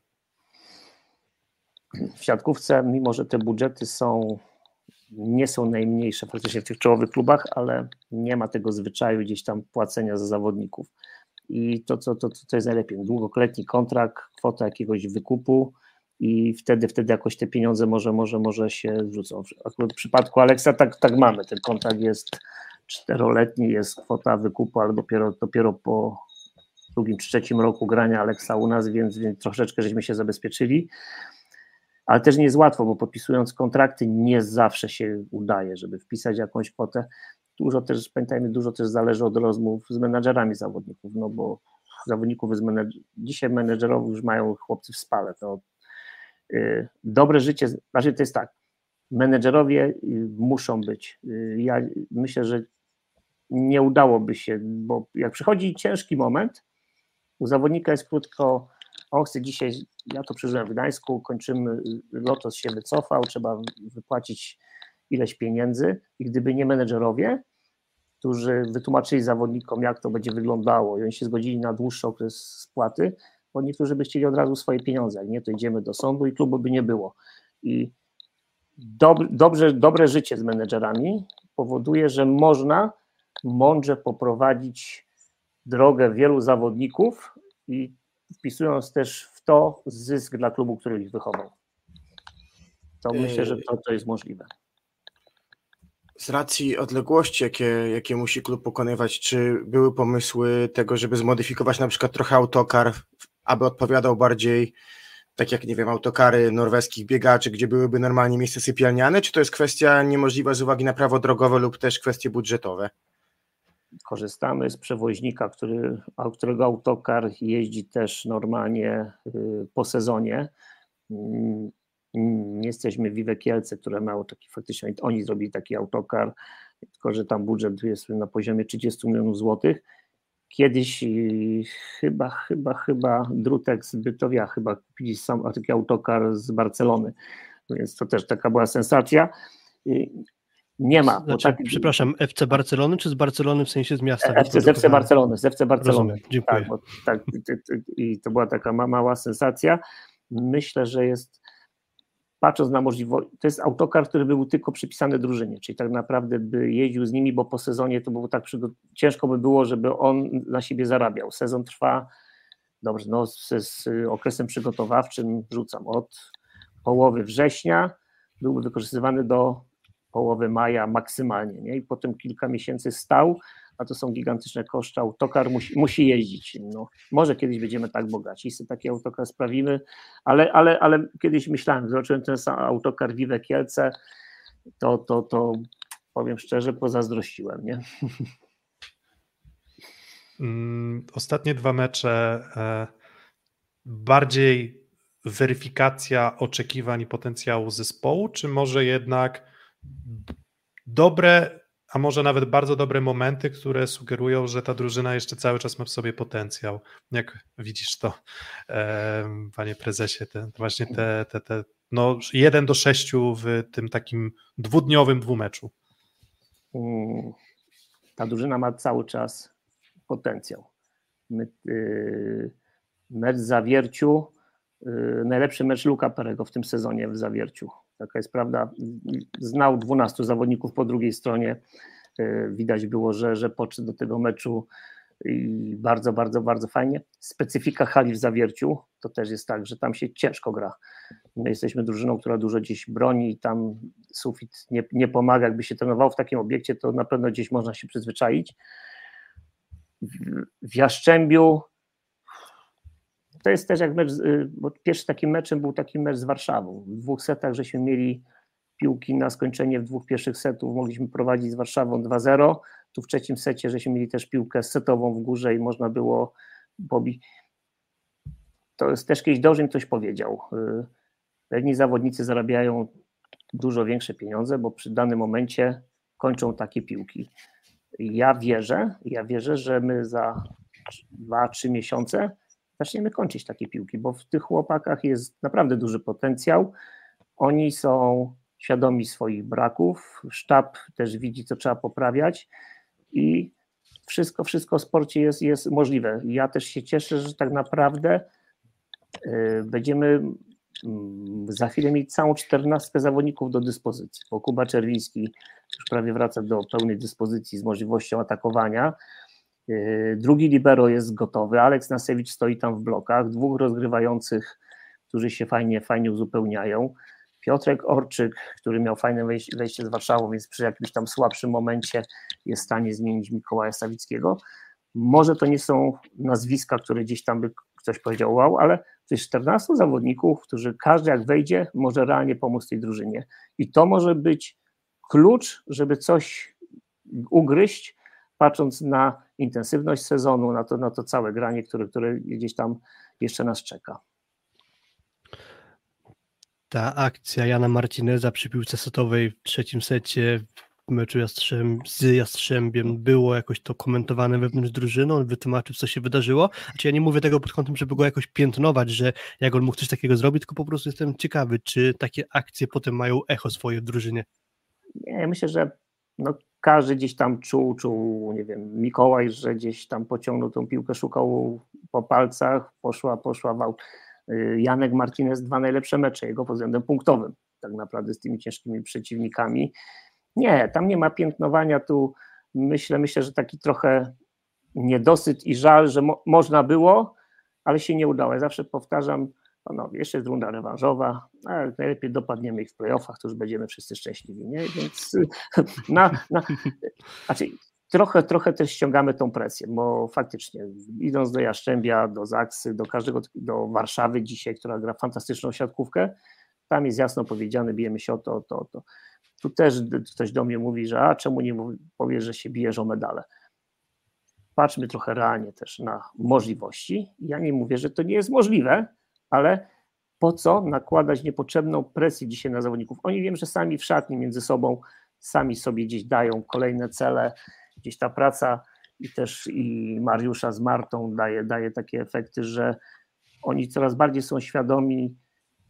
w siatkówce, mimo że te budżety są, nie są najmniejsze praktycznie w tych czołowych klubach, ale nie ma tego zwyczaju gdzieś tam płacenia za zawodników. I to, co to, to jest najlepiej, długoletni kontrakt, kwota jakiegoś wykupu i wtedy, wtedy jakoś te pieniądze może, może, może się zwrócą. Akurat w przypadku Aleksa tak, tak mamy, ten kontrakt jest czteroletni, jest kwota wykupu, ale dopiero, dopiero po drugim czy trzecim roku grania Aleksa u nas, więc, więc troszeczkę żeśmy się zabezpieczyli ale też nie jest łatwo, bo podpisując kontrakty nie zawsze się udaje, żeby wpisać jakąś kwotę. Dużo też, pamiętajmy, dużo też zależy od rozmów z menadżerami zawodników, no bo zawodników z menedż... dzisiaj menedżerów już mają chłopcy w spale, to yy, dobre życie, znaczy to jest tak, menedżerowie yy, muszą być. Yy, ja myślę, że nie udałoby się, bo jak przychodzi ciężki moment, u zawodnika jest krótko, on chce dzisiaj, ja to przeżyłem w Gdańsku, kończymy, Lotos się wycofał, trzeba wypłacić ileś pieniędzy i gdyby nie menedżerowie, którzy wytłumaczyli zawodnikom, jak to będzie wyglądało i oni się zgodzili na dłuższy okres spłaty, bo niektórzy by chcieli od razu swoje pieniądze, jak nie, to idziemy do sądu i klubu by nie było. I dob, dobrze, dobre życie z menedżerami powoduje, że można mądrze poprowadzić drogę wielu zawodników i wpisując też w to zysk dla klubu, który ich wychował. To myślę, że to, to jest możliwe. Z racji odległości, jakie, jakie musi klub pokonywać, czy były pomysły tego, żeby zmodyfikować na przykład trochę autokar, aby odpowiadał bardziej tak jak, nie wiem, autokary norweskich biegaczy, gdzie byłyby normalnie miejsca sypialniane, czy to jest kwestia niemożliwa z uwagi na prawo drogowe lub też kwestie budżetowe? Korzystamy z przewoźnika, który, którego autokar jeździ też normalnie y, po sezonie. Nie jesteśmy Vive Kielce, które mają taki faktycznie, oni zrobili taki autokar, tylko że tam budżet jest na poziomie 30 milionów złotych. Kiedyś y, chyba, chyba, chyba Drutek z Bytowia chyba kupili sam taki autokar z Barcelony, więc to też taka była sensacja. Y, Nie ma. Znaczy, tak- przepraszam, FC Barcelony czy z Barcelony w sensie z miasta? FC, z FC Barcelony, z FC Barcelony. Rozumiem, dziękuję. Tak, bo, tak i, to była taka ma, mała sensacja. Myślę, że jest patrząc na możliwość, to jest autokar, który był tylko przypisany drużynie, czyli tak naprawdę by jeździł z nimi, bo po sezonie to było tak ciężko by było, żeby on na siebie zarabiał. Sezon trwa, dobrze, no z, z okresem przygotowawczym rzucam od połowy września, byłby wykorzystywany do połowy maja maksymalnie, nie? i potem kilka miesięcy stał, a to są gigantyczne koszty, autokar musi, musi jeździć. No, może kiedyś będziemy tak bogaci, jeśli taki autokar sprawimy, ale, ale, ale kiedyś myślałem, zobaczyłem ten sam autokar Vive Kielce, to, to, to powiem szczerze, pozazdrościłem, nie? Mm, ostatnie dwa mecze e, bardziej weryfikacja oczekiwań i potencjału zespołu, czy może jednak dobre a może nawet bardzo dobre momenty, które sugerują, że ta drużyna jeszcze cały czas ma w sobie potencjał. Jak widzisz to, panie prezesie, te, właśnie te, te, te no, 1 do 6 w tym takim dwudniowym dwumeczu? Mm, ta drużyna ma cały czas potencjał. My, yy, mecz w Zawierciu, yy, najlepszy mecz Luka Perego w tym sezonie w Zawierciu taka jest prawda. Znał 12 zawodników po drugiej stronie. E, widać było, że, że podszedł do tego meczu i bardzo, bardzo, bardzo fajnie. Specyfika hali w zawierciu to też jest tak, że tam się ciężko gra. My jesteśmy drużyną, która dużo gdzieś broni i tam sufit nie, nie pomaga. Jakby się trenował w takim obiekcie, to na pewno gdzieś można się przyzwyczaić. W Jaszczębiu to jest też jak mecz, y, bo pierwszy takim meczem był taki mecz z Warszawą. W dwóch setach żeśmy mieli piłki na skończenie w dwóch pierwszych setów, mogliśmy prowadzić z Warszawą 2-0. Tu w trzecim secie żeśmy mieli też piłkę setową w górze i można było pobić. To jest też kiedyś mi ktoś powiedział. Y, pewni zawodnicy zarabiają dużo większe pieniądze, bo przy danym momencie kończą takie piłki. Ja wierzę, ja wierzę, że my za 2-3 miesiące zaczniemy kończyć takie piłki, bo w tych chłopakach jest naprawdę duży potencjał. Oni są świadomi swoich braków, sztab też widzi, co trzeba poprawiać i wszystko, wszystko w sporcie jest, jest możliwe. Ja też się cieszę, że tak naprawdę y, będziemy mm, za chwilę mieć całą czternastkę zawodników do dyspozycji, bo Kuba Czerwiński już prawie wraca do pełnej dyspozycji z możliwością atakowania. Yy, drugi libero jest gotowy, Aleks Nasewicz stoi tam w blokach, dwóch rozgrywających, którzy się fajnie, fajnie uzupełniają. Piotrek Orczyk, który miał fajne wejście z Warszawą, więc przy jakimś tam słabszym momencie jest w stanie zmienić Mikołaja Sawickiego. Może to nie są nazwiska, które gdzieś tam by ktoś powiedział wow, ale to jest 14 zawodników, którzy każdy jak wejdzie może realnie pomóc tej drużynie. I to może być klucz, żeby coś ugryźć, patrząc na intensywność sezonu, na to, na to całe granie, które, które gdzieś tam jeszcze nas czeka. Ta akcja Jana Martineza przy piłce setowej w trzecim secie w meczu Jastrzęb, z Jastrzębiem było jakoś to komentowane wewnątrz drużyny, on wytłumaczył, co się wydarzyło. Znaczy ja nie mówię tego pod kątem, żeby go jakoś piętnować, że jak on mógł coś takiego zrobić, tylko po prostu jestem ciekawy, czy takie akcje potem mają echo swoje w drużynie. Nie, myślę, że no, każdy gdzieś tam czuł, czuł, nie wiem, Mikołaj, że gdzieś tam pociągnął tą piłkę, szukał po palcach, poszła, poszła wał. Y, Janek Martinez dwa najlepsze mecze jego pod względem punktowym, tak naprawdę z tymi ciężkimi przeciwnikami. Nie, tam nie ma piętnowania, tu myślę, myślę, że taki trochę niedosyt i żal, że mo można było, ale się nie udało. Ja zawsze powtarzam, panowie, jeszcze jest runda rewanżowa, ale najlepiej dopadniemy ich w playoffach, to już będziemy wszyscy szczęśliwi, nie? Więc na, na, znaczy, trochę, trochę też ściągamy tą presję, bo faktycznie idąc do Jaszczębia, do Zaksy, do każdego, do Warszawy dzisiaj, która gra fantastyczną siatkówkę, tam jest jasno powiedziane, bijemy się o to, o to, o to. Tu też ktoś do mnie mówi, że a czemu nie powiesz, że się bijesz o medale. Patrzmy trochę realnie też na możliwości. Ja nie mówię, że to nie jest możliwe, ale po co nakładać niepotrzebną presję dzisiaj na zawodników? Oni wiem, że sami w szatni między sobą sami sobie gdzieś dają kolejne cele, gdzieś ta praca i też i Mariusza z Martą daje, daje takie efekty, że oni coraz bardziej są świadomi,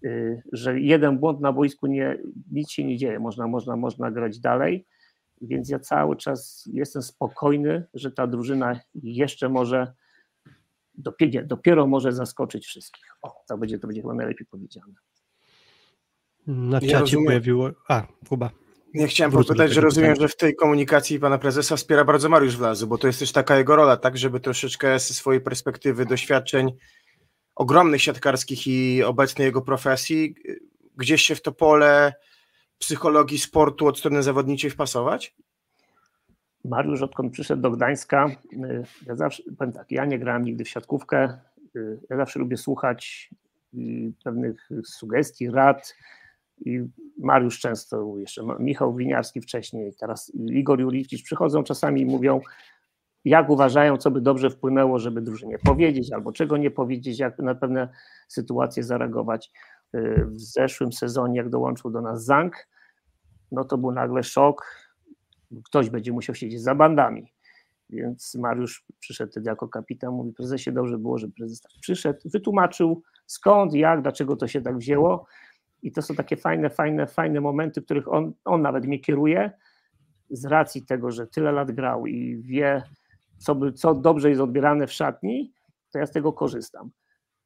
y, że jeden błąd na boisku nie, nic się nie dzieje, można, można, można grać dalej, więc ja cały czas jestem spokojny, że ta drużyna jeszcze może dopiero, dopiero może zaskoczyć wszystkich. O, to będzie, to będzie chyba najlepiej powiedziane. Na Ja czacie rozumiem. pojawiło... A, Kuba. Nie chciałem Wrócę popytać, że rozumiem, pytania. że w tej komunikacji pana prezesa wspiera bardzo Mariusz Wlazy, bo to jest też taka jego rola, tak, żeby troszeczkę ze swojej perspektywy, doświadczeń ogromnych siatkarskich i obecnej jego profesji, gdzieś się w to pole psychologii sportu od strony zawodniczej wpasować? Mariusz, odkąd przyszedł do Gdańska, y, ja zawsze, powiem tak, ja nie grałem nigdy w siatkówkę, y, ja zawsze lubię słuchać y, pewnych sugestii, rad i Mariusz często, jeszcze Michał Winiarski wcześniej, teraz Igor Juricz przychodzą czasami i mówią, jak uważają, co by dobrze wpłynęło, żeby drużynie powiedzieć, albo czego nie powiedzieć, jak na pewne sytuacje zareagować. W zeszłym sezonie, jak dołączył do nas Zank, no to był nagle szok, ktoś będzie musiał siedzieć za bandami. Więc Mariusz przyszedł wtedy jako kapitan, mówi, prezesie, dobrze było, że prezes tak przyszedł, wytłumaczył skąd, jak, dlaczego to się tak wzięło. I to są takie fajne, fajne, fajne momenty, których on, on nawet mnie kieruje z racji tego, że tyle lat grał i wie, co, by, co dobrze jest odbierane w szatni, to ja z tego korzystam.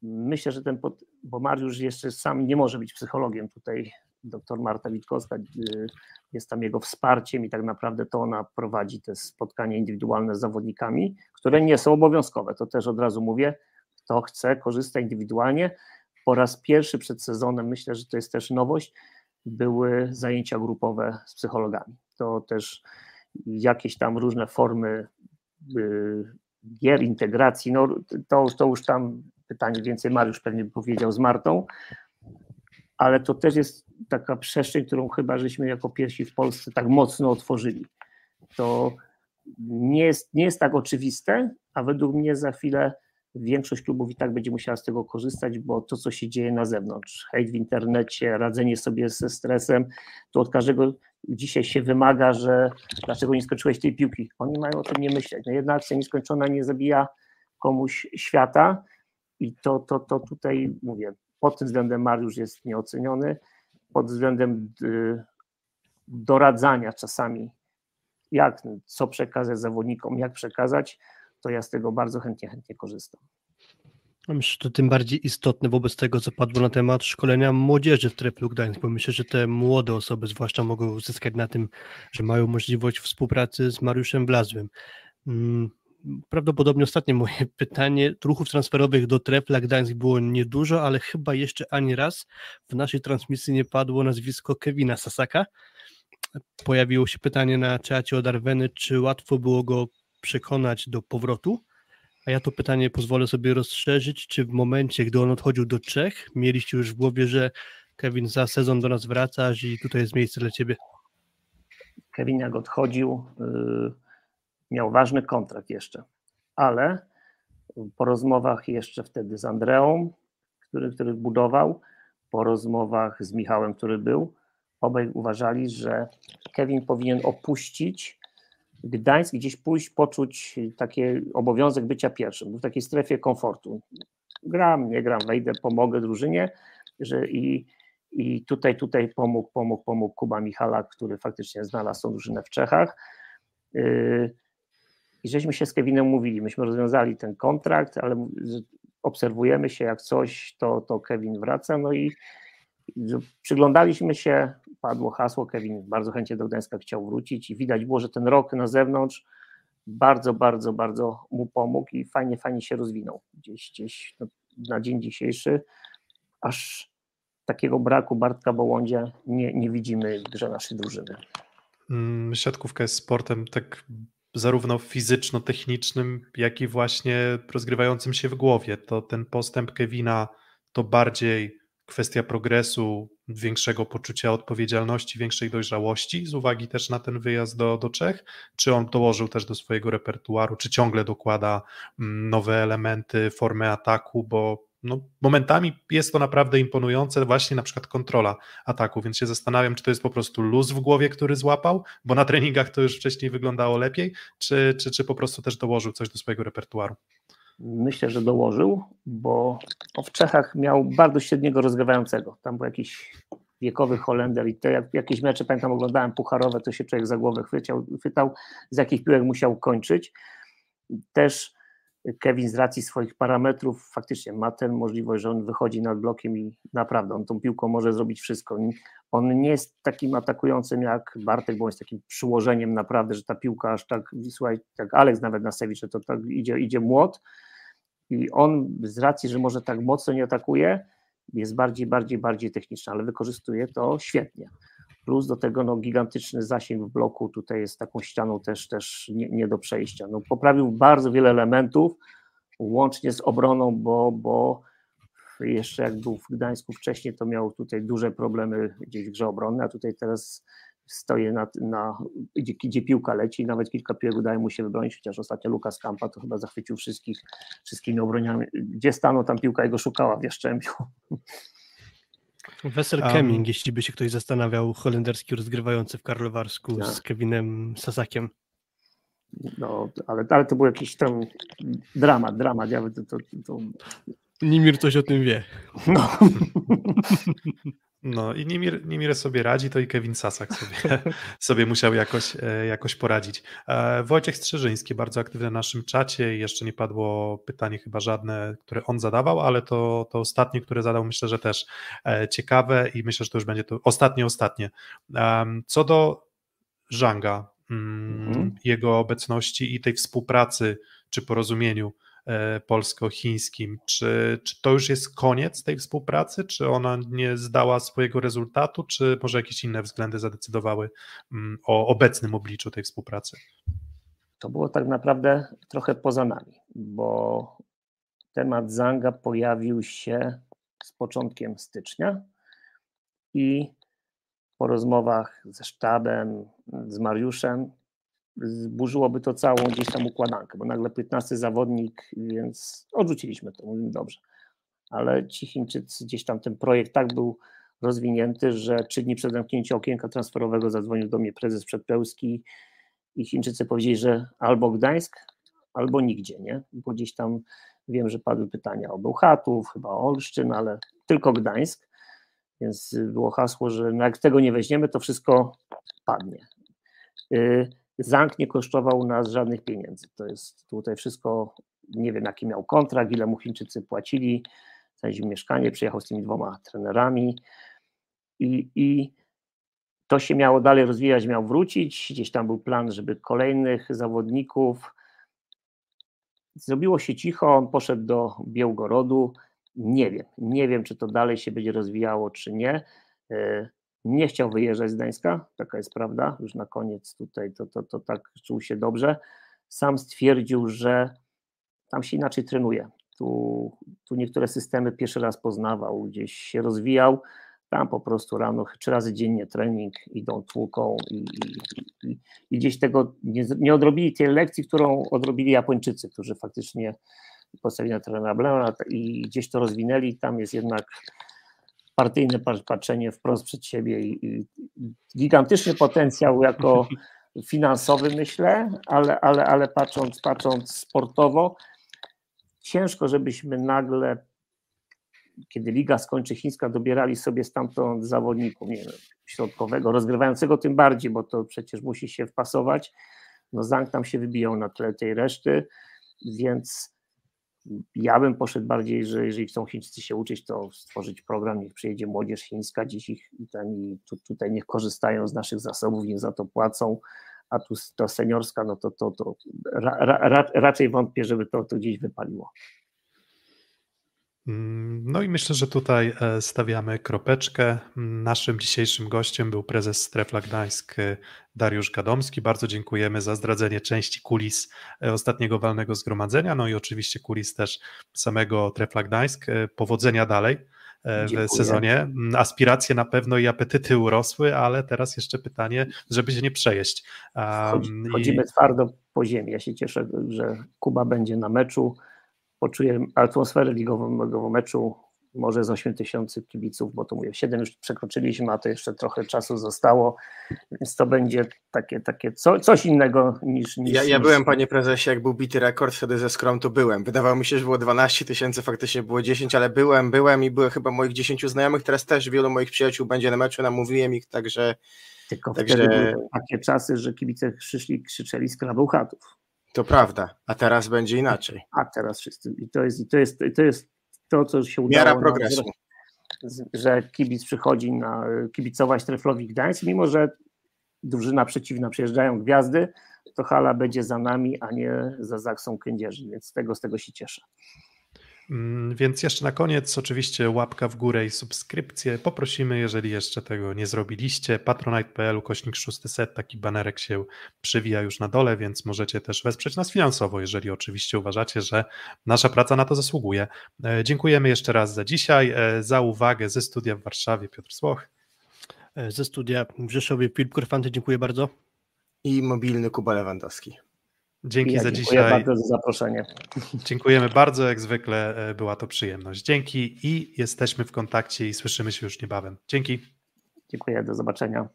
Myślę, że ten, pod, bo Mariusz jeszcze sam nie może być psychologiem tutaj, doktor Marta Witkowska y, jest tam jego wsparciem i tak naprawdę to ona prowadzi te spotkania indywidualne z zawodnikami, które nie są obowiązkowe. To też od razu mówię, kto chce, korzysta indywidualnie. Po raz pierwszy przed sezonem, myślę, że to jest też nowość, były zajęcia grupowe z psychologami. To też jakieś tam różne formy y, gier, integracji, no to, to już tam pytanie więcej Mariusz pewnie powiedział z Martą, ale to też jest taka przestrzeń, którą chyba żeśmy jako pierwsi w Polsce tak mocno otworzyli. To nie jest, nie jest tak oczywiste, a według mnie za chwilę większość klubów i tak będzie musiała z tego korzystać, bo to, co się dzieje na zewnątrz, hejt w internecie, radzenie sobie ze stresem, to od każdego dzisiaj się wymaga, że dlaczego nie skończyłeś tej piłki. Oni mają o tym nie myśleć. No jedna akcja nieskończona nie zabija komuś świata i to, to, to tutaj mówię, pod tym względem Mariusz jest nieoceniony, pod względem y, doradzania czasami, jak, co przekazać zawodnikom, jak przekazać, to ja z tego bardzo chętnie, chętnie korzystam. Myślę, że to tym bardziej istotne wobec tego, co padło na temat szkolenia młodzieży w Treplu Gdańsk, bo myślę, że te młode osoby zwłaszcza mogą zyskać na tym, że mają możliwość współpracy z Mariuszem Blazłym. Prawdopodobnie ostatnie moje pytanie. Ruchów transferowych do Trepla Gdańsk było niedużo, ale chyba jeszcze ani raz w naszej transmisji nie padło nazwisko Kevina Sasaka. Pojawiło się pytanie na czacie od Arweny, czy łatwo było go przekonać do powrotu. A ja to pytanie pozwolę sobie rozszerzyć, czy w momencie, gdy on odchodził do Czech, mieliście już w głowie, że Kevin za sezon do nas wracasz i tutaj jest miejsce dla ciebie? Kevin jak odchodził, yy, miał ważny kontrakt jeszcze, ale po rozmowach jeszcze wtedy z Andreą, który, który budował, po rozmowach z Michałem, który był, obaj uważali, że Kevin powinien opuścić Gdańsk, gdzieś pójść, poczuć taki obowiązek bycia pierwszym, był w takiej strefie komfortu. Gram, nie gram, wejdę, pomogę drużynie że i, i tutaj, tutaj pomógł, pomógł, pomógł Kuba Michalak, który faktycznie znalazł tą drużynę w Czechach. Yy, I żeśmy się z Kevinem mówili, myśmy rozwiązali ten kontrakt, ale obserwujemy się jak coś, to, to Kevin wraca, no i przyglądaliśmy się, padło hasło, Kevin bardzo chętnie do Gdańska chciał wrócić i widać było, że ten rok na zewnątrz bardzo, bardzo, bardzo mu pomógł i fajnie, fajnie się rozwinął. Gdzieś, gdzieś no, na dzień dzisiejszy aż takiego braku Bartka Bołądzia nie, nie widzimy w grze naszej drużyny. Mm, Siatkówka jest sportem tak zarówno fizyczno-technicznym, jak i właśnie rozgrywającym się w głowie. To ten postęp Kevina to bardziej kwestia progresu, większego poczucia odpowiedzialności, większej dojrzałości, z uwagi też na ten wyjazd do, do Czech, czy on dołożył też do swojego repertuaru, czy ciągle dokłada mm, nowe elementy, formy ataku, bo no, momentami jest to naprawdę imponujące, właśnie na przykład kontrola ataku, więc się zastanawiam, czy to jest po prostu luz w głowie, który złapał, bo na treningach to już wcześniej wyglądało lepiej, czy, czy, czy po prostu też dołożył coś do swojego repertuaru. Myślę, że dołożył, bo w Czechach miał bardzo średniego rozgrywającego. Tam był jakiś wiekowy Holender i te jak, jakieś mecze, pamiętam, oglądałem pucharowe, to się człowiek za głowę chwyciał, chwytał, z jakich piłek musiał kończyć. Też Kevin z racji swoich parametrów faktycznie ma tę możliwość, że on wychodzi nad blokiem i naprawdę on tą piłką może zrobić wszystko. On nie jest takim atakującym jak Bartek, bo jest takim przyłożeniem naprawdę, że ta piłka aż tak, słuchaj, jak Alex nawet na sewi, że to tak idzie, idzie młot i on z racji, że może tak mocno nie atakuje, jest bardziej, bardziej, bardziej techniczny, ale wykorzystuje to świetnie. Plus do tego no, gigantyczny zasięg w bloku, tutaj jest taką ścianą też, też nie, nie do przejścia. No, poprawił bardzo wiele elementów, łącznie z obroną, bo, bo jeszcze jak był w Gdańsku wcześniej, to miał tutaj duże problemy gdzieś w grze obronnej, a tutaj teraz stoję na, na gdzie, gdzie, piłka leci, nawet kilka piłek udaje mu się wybronić, chociaż ostatnio Lukas Kampa to chyba zachwycił wszystkich, wszystkimi obroniami. Gdzie stanął, tam piłka jego szukała w Jaszczębiu. Wessel um, Kemming, jeśli by się ktoś zastanawiał, holenderski rozgrywający w Karlowarsku tak. z Kevinem Sasakiem. No, ale, ale to był jakiś tam dramat, dramat. Ja, to, to, to... Nimir coś o tym wie. No. No i Nimir, Nimir sobie radzi, to i Kevin Sasak sobie, sobie musiał jakoś, e, jakoś poradzić. E, Wojciech Strzeżyński, bardzo aktywny na naszym czacie jeszcze nie padło pytanie chyba żadne, które on zadawał, ale to, to ostatnie, które zadał myślę, że też e, ciekawe i myślę, że to już będzie to ostatnie, ostatnie. Co do Żanga, mm, mhm. jego obecności i tej współpracy czy porozumieniu polsko-chińskim. Czy, czy to już jest koniec tej współpracy? Czy ona nie zdała swojego rezultatu, czy może jakieś inne względy zadecydowały mm, o obecnym obliczu tej współpracy? To było tak naprawdę trochę poza nami, bo temat Zanga pojawił się z początkiem stycznia i po rozmowach ze sztabem, z Mariuszem zburzyłoby to całą gdzieś tam układankę, bo nagle 15 zawodnik, więc odrzuciliśmy to, mówimy dobrze. Ale ci Chińczycy, gdzieś tam ten projekt tak był rozwinięty, że trzy dni przed zamknięciem okienka transferowego zadzwonił do mnie prezes Przedpełski i Chińczycy powiedzieli, że albo Gdańsk, albo nigdzie, nie? Bo gdzieś tam wiem, że padły pytania o Bełchatów, chyba o Olsztyn, ale tylko Gdańsk, więc było hasło, że no jak tego nie weźmiemy, to wszystko padnie. Y, Zank nie kosztował nas żadnych pieniędzy. To jest tutaj wszystko, nie wiem jaki miał kontrakt, ile mu Chińczycy płacili, znaleźliśmy mieszkanie, przyjechał z tymi dwoma trenerami i, i to się miało dalej rozwijać, miał wrócić, gdzieś tam był plan, żeby kolejnych zawodników. Zrobiło się cicho, on poszedł do Białgorodu, nie wiem, nie wiem czy to dalej się będzie rozwijało, czy nie. E, nie chciał wyjeżdżać z Gdańska, taka jest prawda, już na koniec tutaj to, to, to tak czuł się dobrze. Sam stwierdził, że tam się inaczej trenuje. Tu, tu niektóre systemy pierwszy raz poznawał, gdzieś się rozwijał. Tam po prostu rano trzy razy dziennie trening, idą tłuką i, i, i, gdzieś tego nie, nie, odrobili tej lekcji, którą odrobili Japończycy, którzy faktycznie postawili na trenera Blena i gdzieś to rozwinęli. Tam jest jednak partyjne patrzenie wprost przed siebie i, gigantyczny potencjał jako finansowy, myślę, ale, ale, ale patrząc, patrząc sportowo, ciężko, żebyśmy nagle, kiedy liga skończy chińska, dobierali sobie stamtąd zawodników, nie wiem, środkowego, rozgrywającego tym bardziej, bo to przecież musi się wpasować. No Zhang tam się wybijał na tle tej reszty, więc ja bym poszedł bardziej, że jeżeli chcą Chińczycy się uczyć, to stworzyć program, niech przyjedzie młodzież chińska, dziś ich ten, tu, tutaj niech korzystają z naszych zasobów, im za to płacą, a tu to seniorska, no to, to, to ra, ra, raczej wątpię, żeby to, to gdzieś wypaliło. Mm, no i myślę, że tutaj e, stawiamy kropeczkę. Naszym dzisiejszym gościem był prezes Strefla Gdańsk e, Dariusz Gadomski. Bardzo dziękujemy za zdradzenie części kulis e, ostatniego walnego zgromadzenia, no i oczywiście kulis też samego Trefla Gdańsk. Powodzenia dalej w Dziękuję. sezonie. Mm, aspiracje na pewno i apetyty urosły, ale teraz jeszcze pytanie, żeby się nie przejeść. Um, Chodzimy i... twardo po ziemi. Ja się cieszę, że Kuba będzie na meczu poczuję atmosferę ligowego meczu może z 8 tysięcy kibiców, bo to mówię, 7 już przekroczyliśmy, a to jeszcze trochę czasu zostało, więc to będzie takie, takie co, coś innego niż... niż ja, ja niż... byłem, panie prezesie, jak był bity rekord wtedy ze Skrom, to byłem. Wydawało mi się, że było 12 tysięcy, faktycznie było 10, ale byłem, byłem i było chyba moich 10 znajomych, teraz też wielu moich przyjaciół będzie na meczu, namówiłem ich, także... Tylko także... wtedy były takie czasy, że kibice krzyczeli, krzyczeli z Bełchatów. To prawda, a teraz będzie inaczej. A teraz wszyscy. I to jest, i to jest, to, jest to, co się udało. Miara progresu. z- Że kibic przychodzi na kibicować Treflowi Gdańsk, mimo że drużyna przeciwna przyjeżdżają gwiazdy, to hala będzie za nami, a nie za Zaksą Kędzierzyn, więc z tego, z tego się cieszę. Mm, Więc jeszcze na koniec, oczywiście łapka w górę i subskrypcję. Poprosimy, jeżeli jeszcze tego nie zrobiliście. Patronite.pl, kośnik 600, taki banerek się przywija już na dole, więc możecie też wesprzeć nas finansowo, jeżeli oczywiście uważacie, że nasza praca na to zasługuje. E, Dziękujemy jeszcze raz za dzisiaj, e, za uwagę ze studia w Warszawie. Piotr Słoch. E, Ze studia w Rzeszowie Filip Korfanty, dziękuję bardzo. I mobilny Kuba Lewandowski. Dzięki ja za dziękuję dzisiaj. bardzo za zaproszenie. Dziękujemy bardzo, jak zwykle e, była to przyjemność. Dzięki i jesteśmy w kontakcie i słyszymy się już niebawem. Dzięki. Dziękuję, do zobaczenia.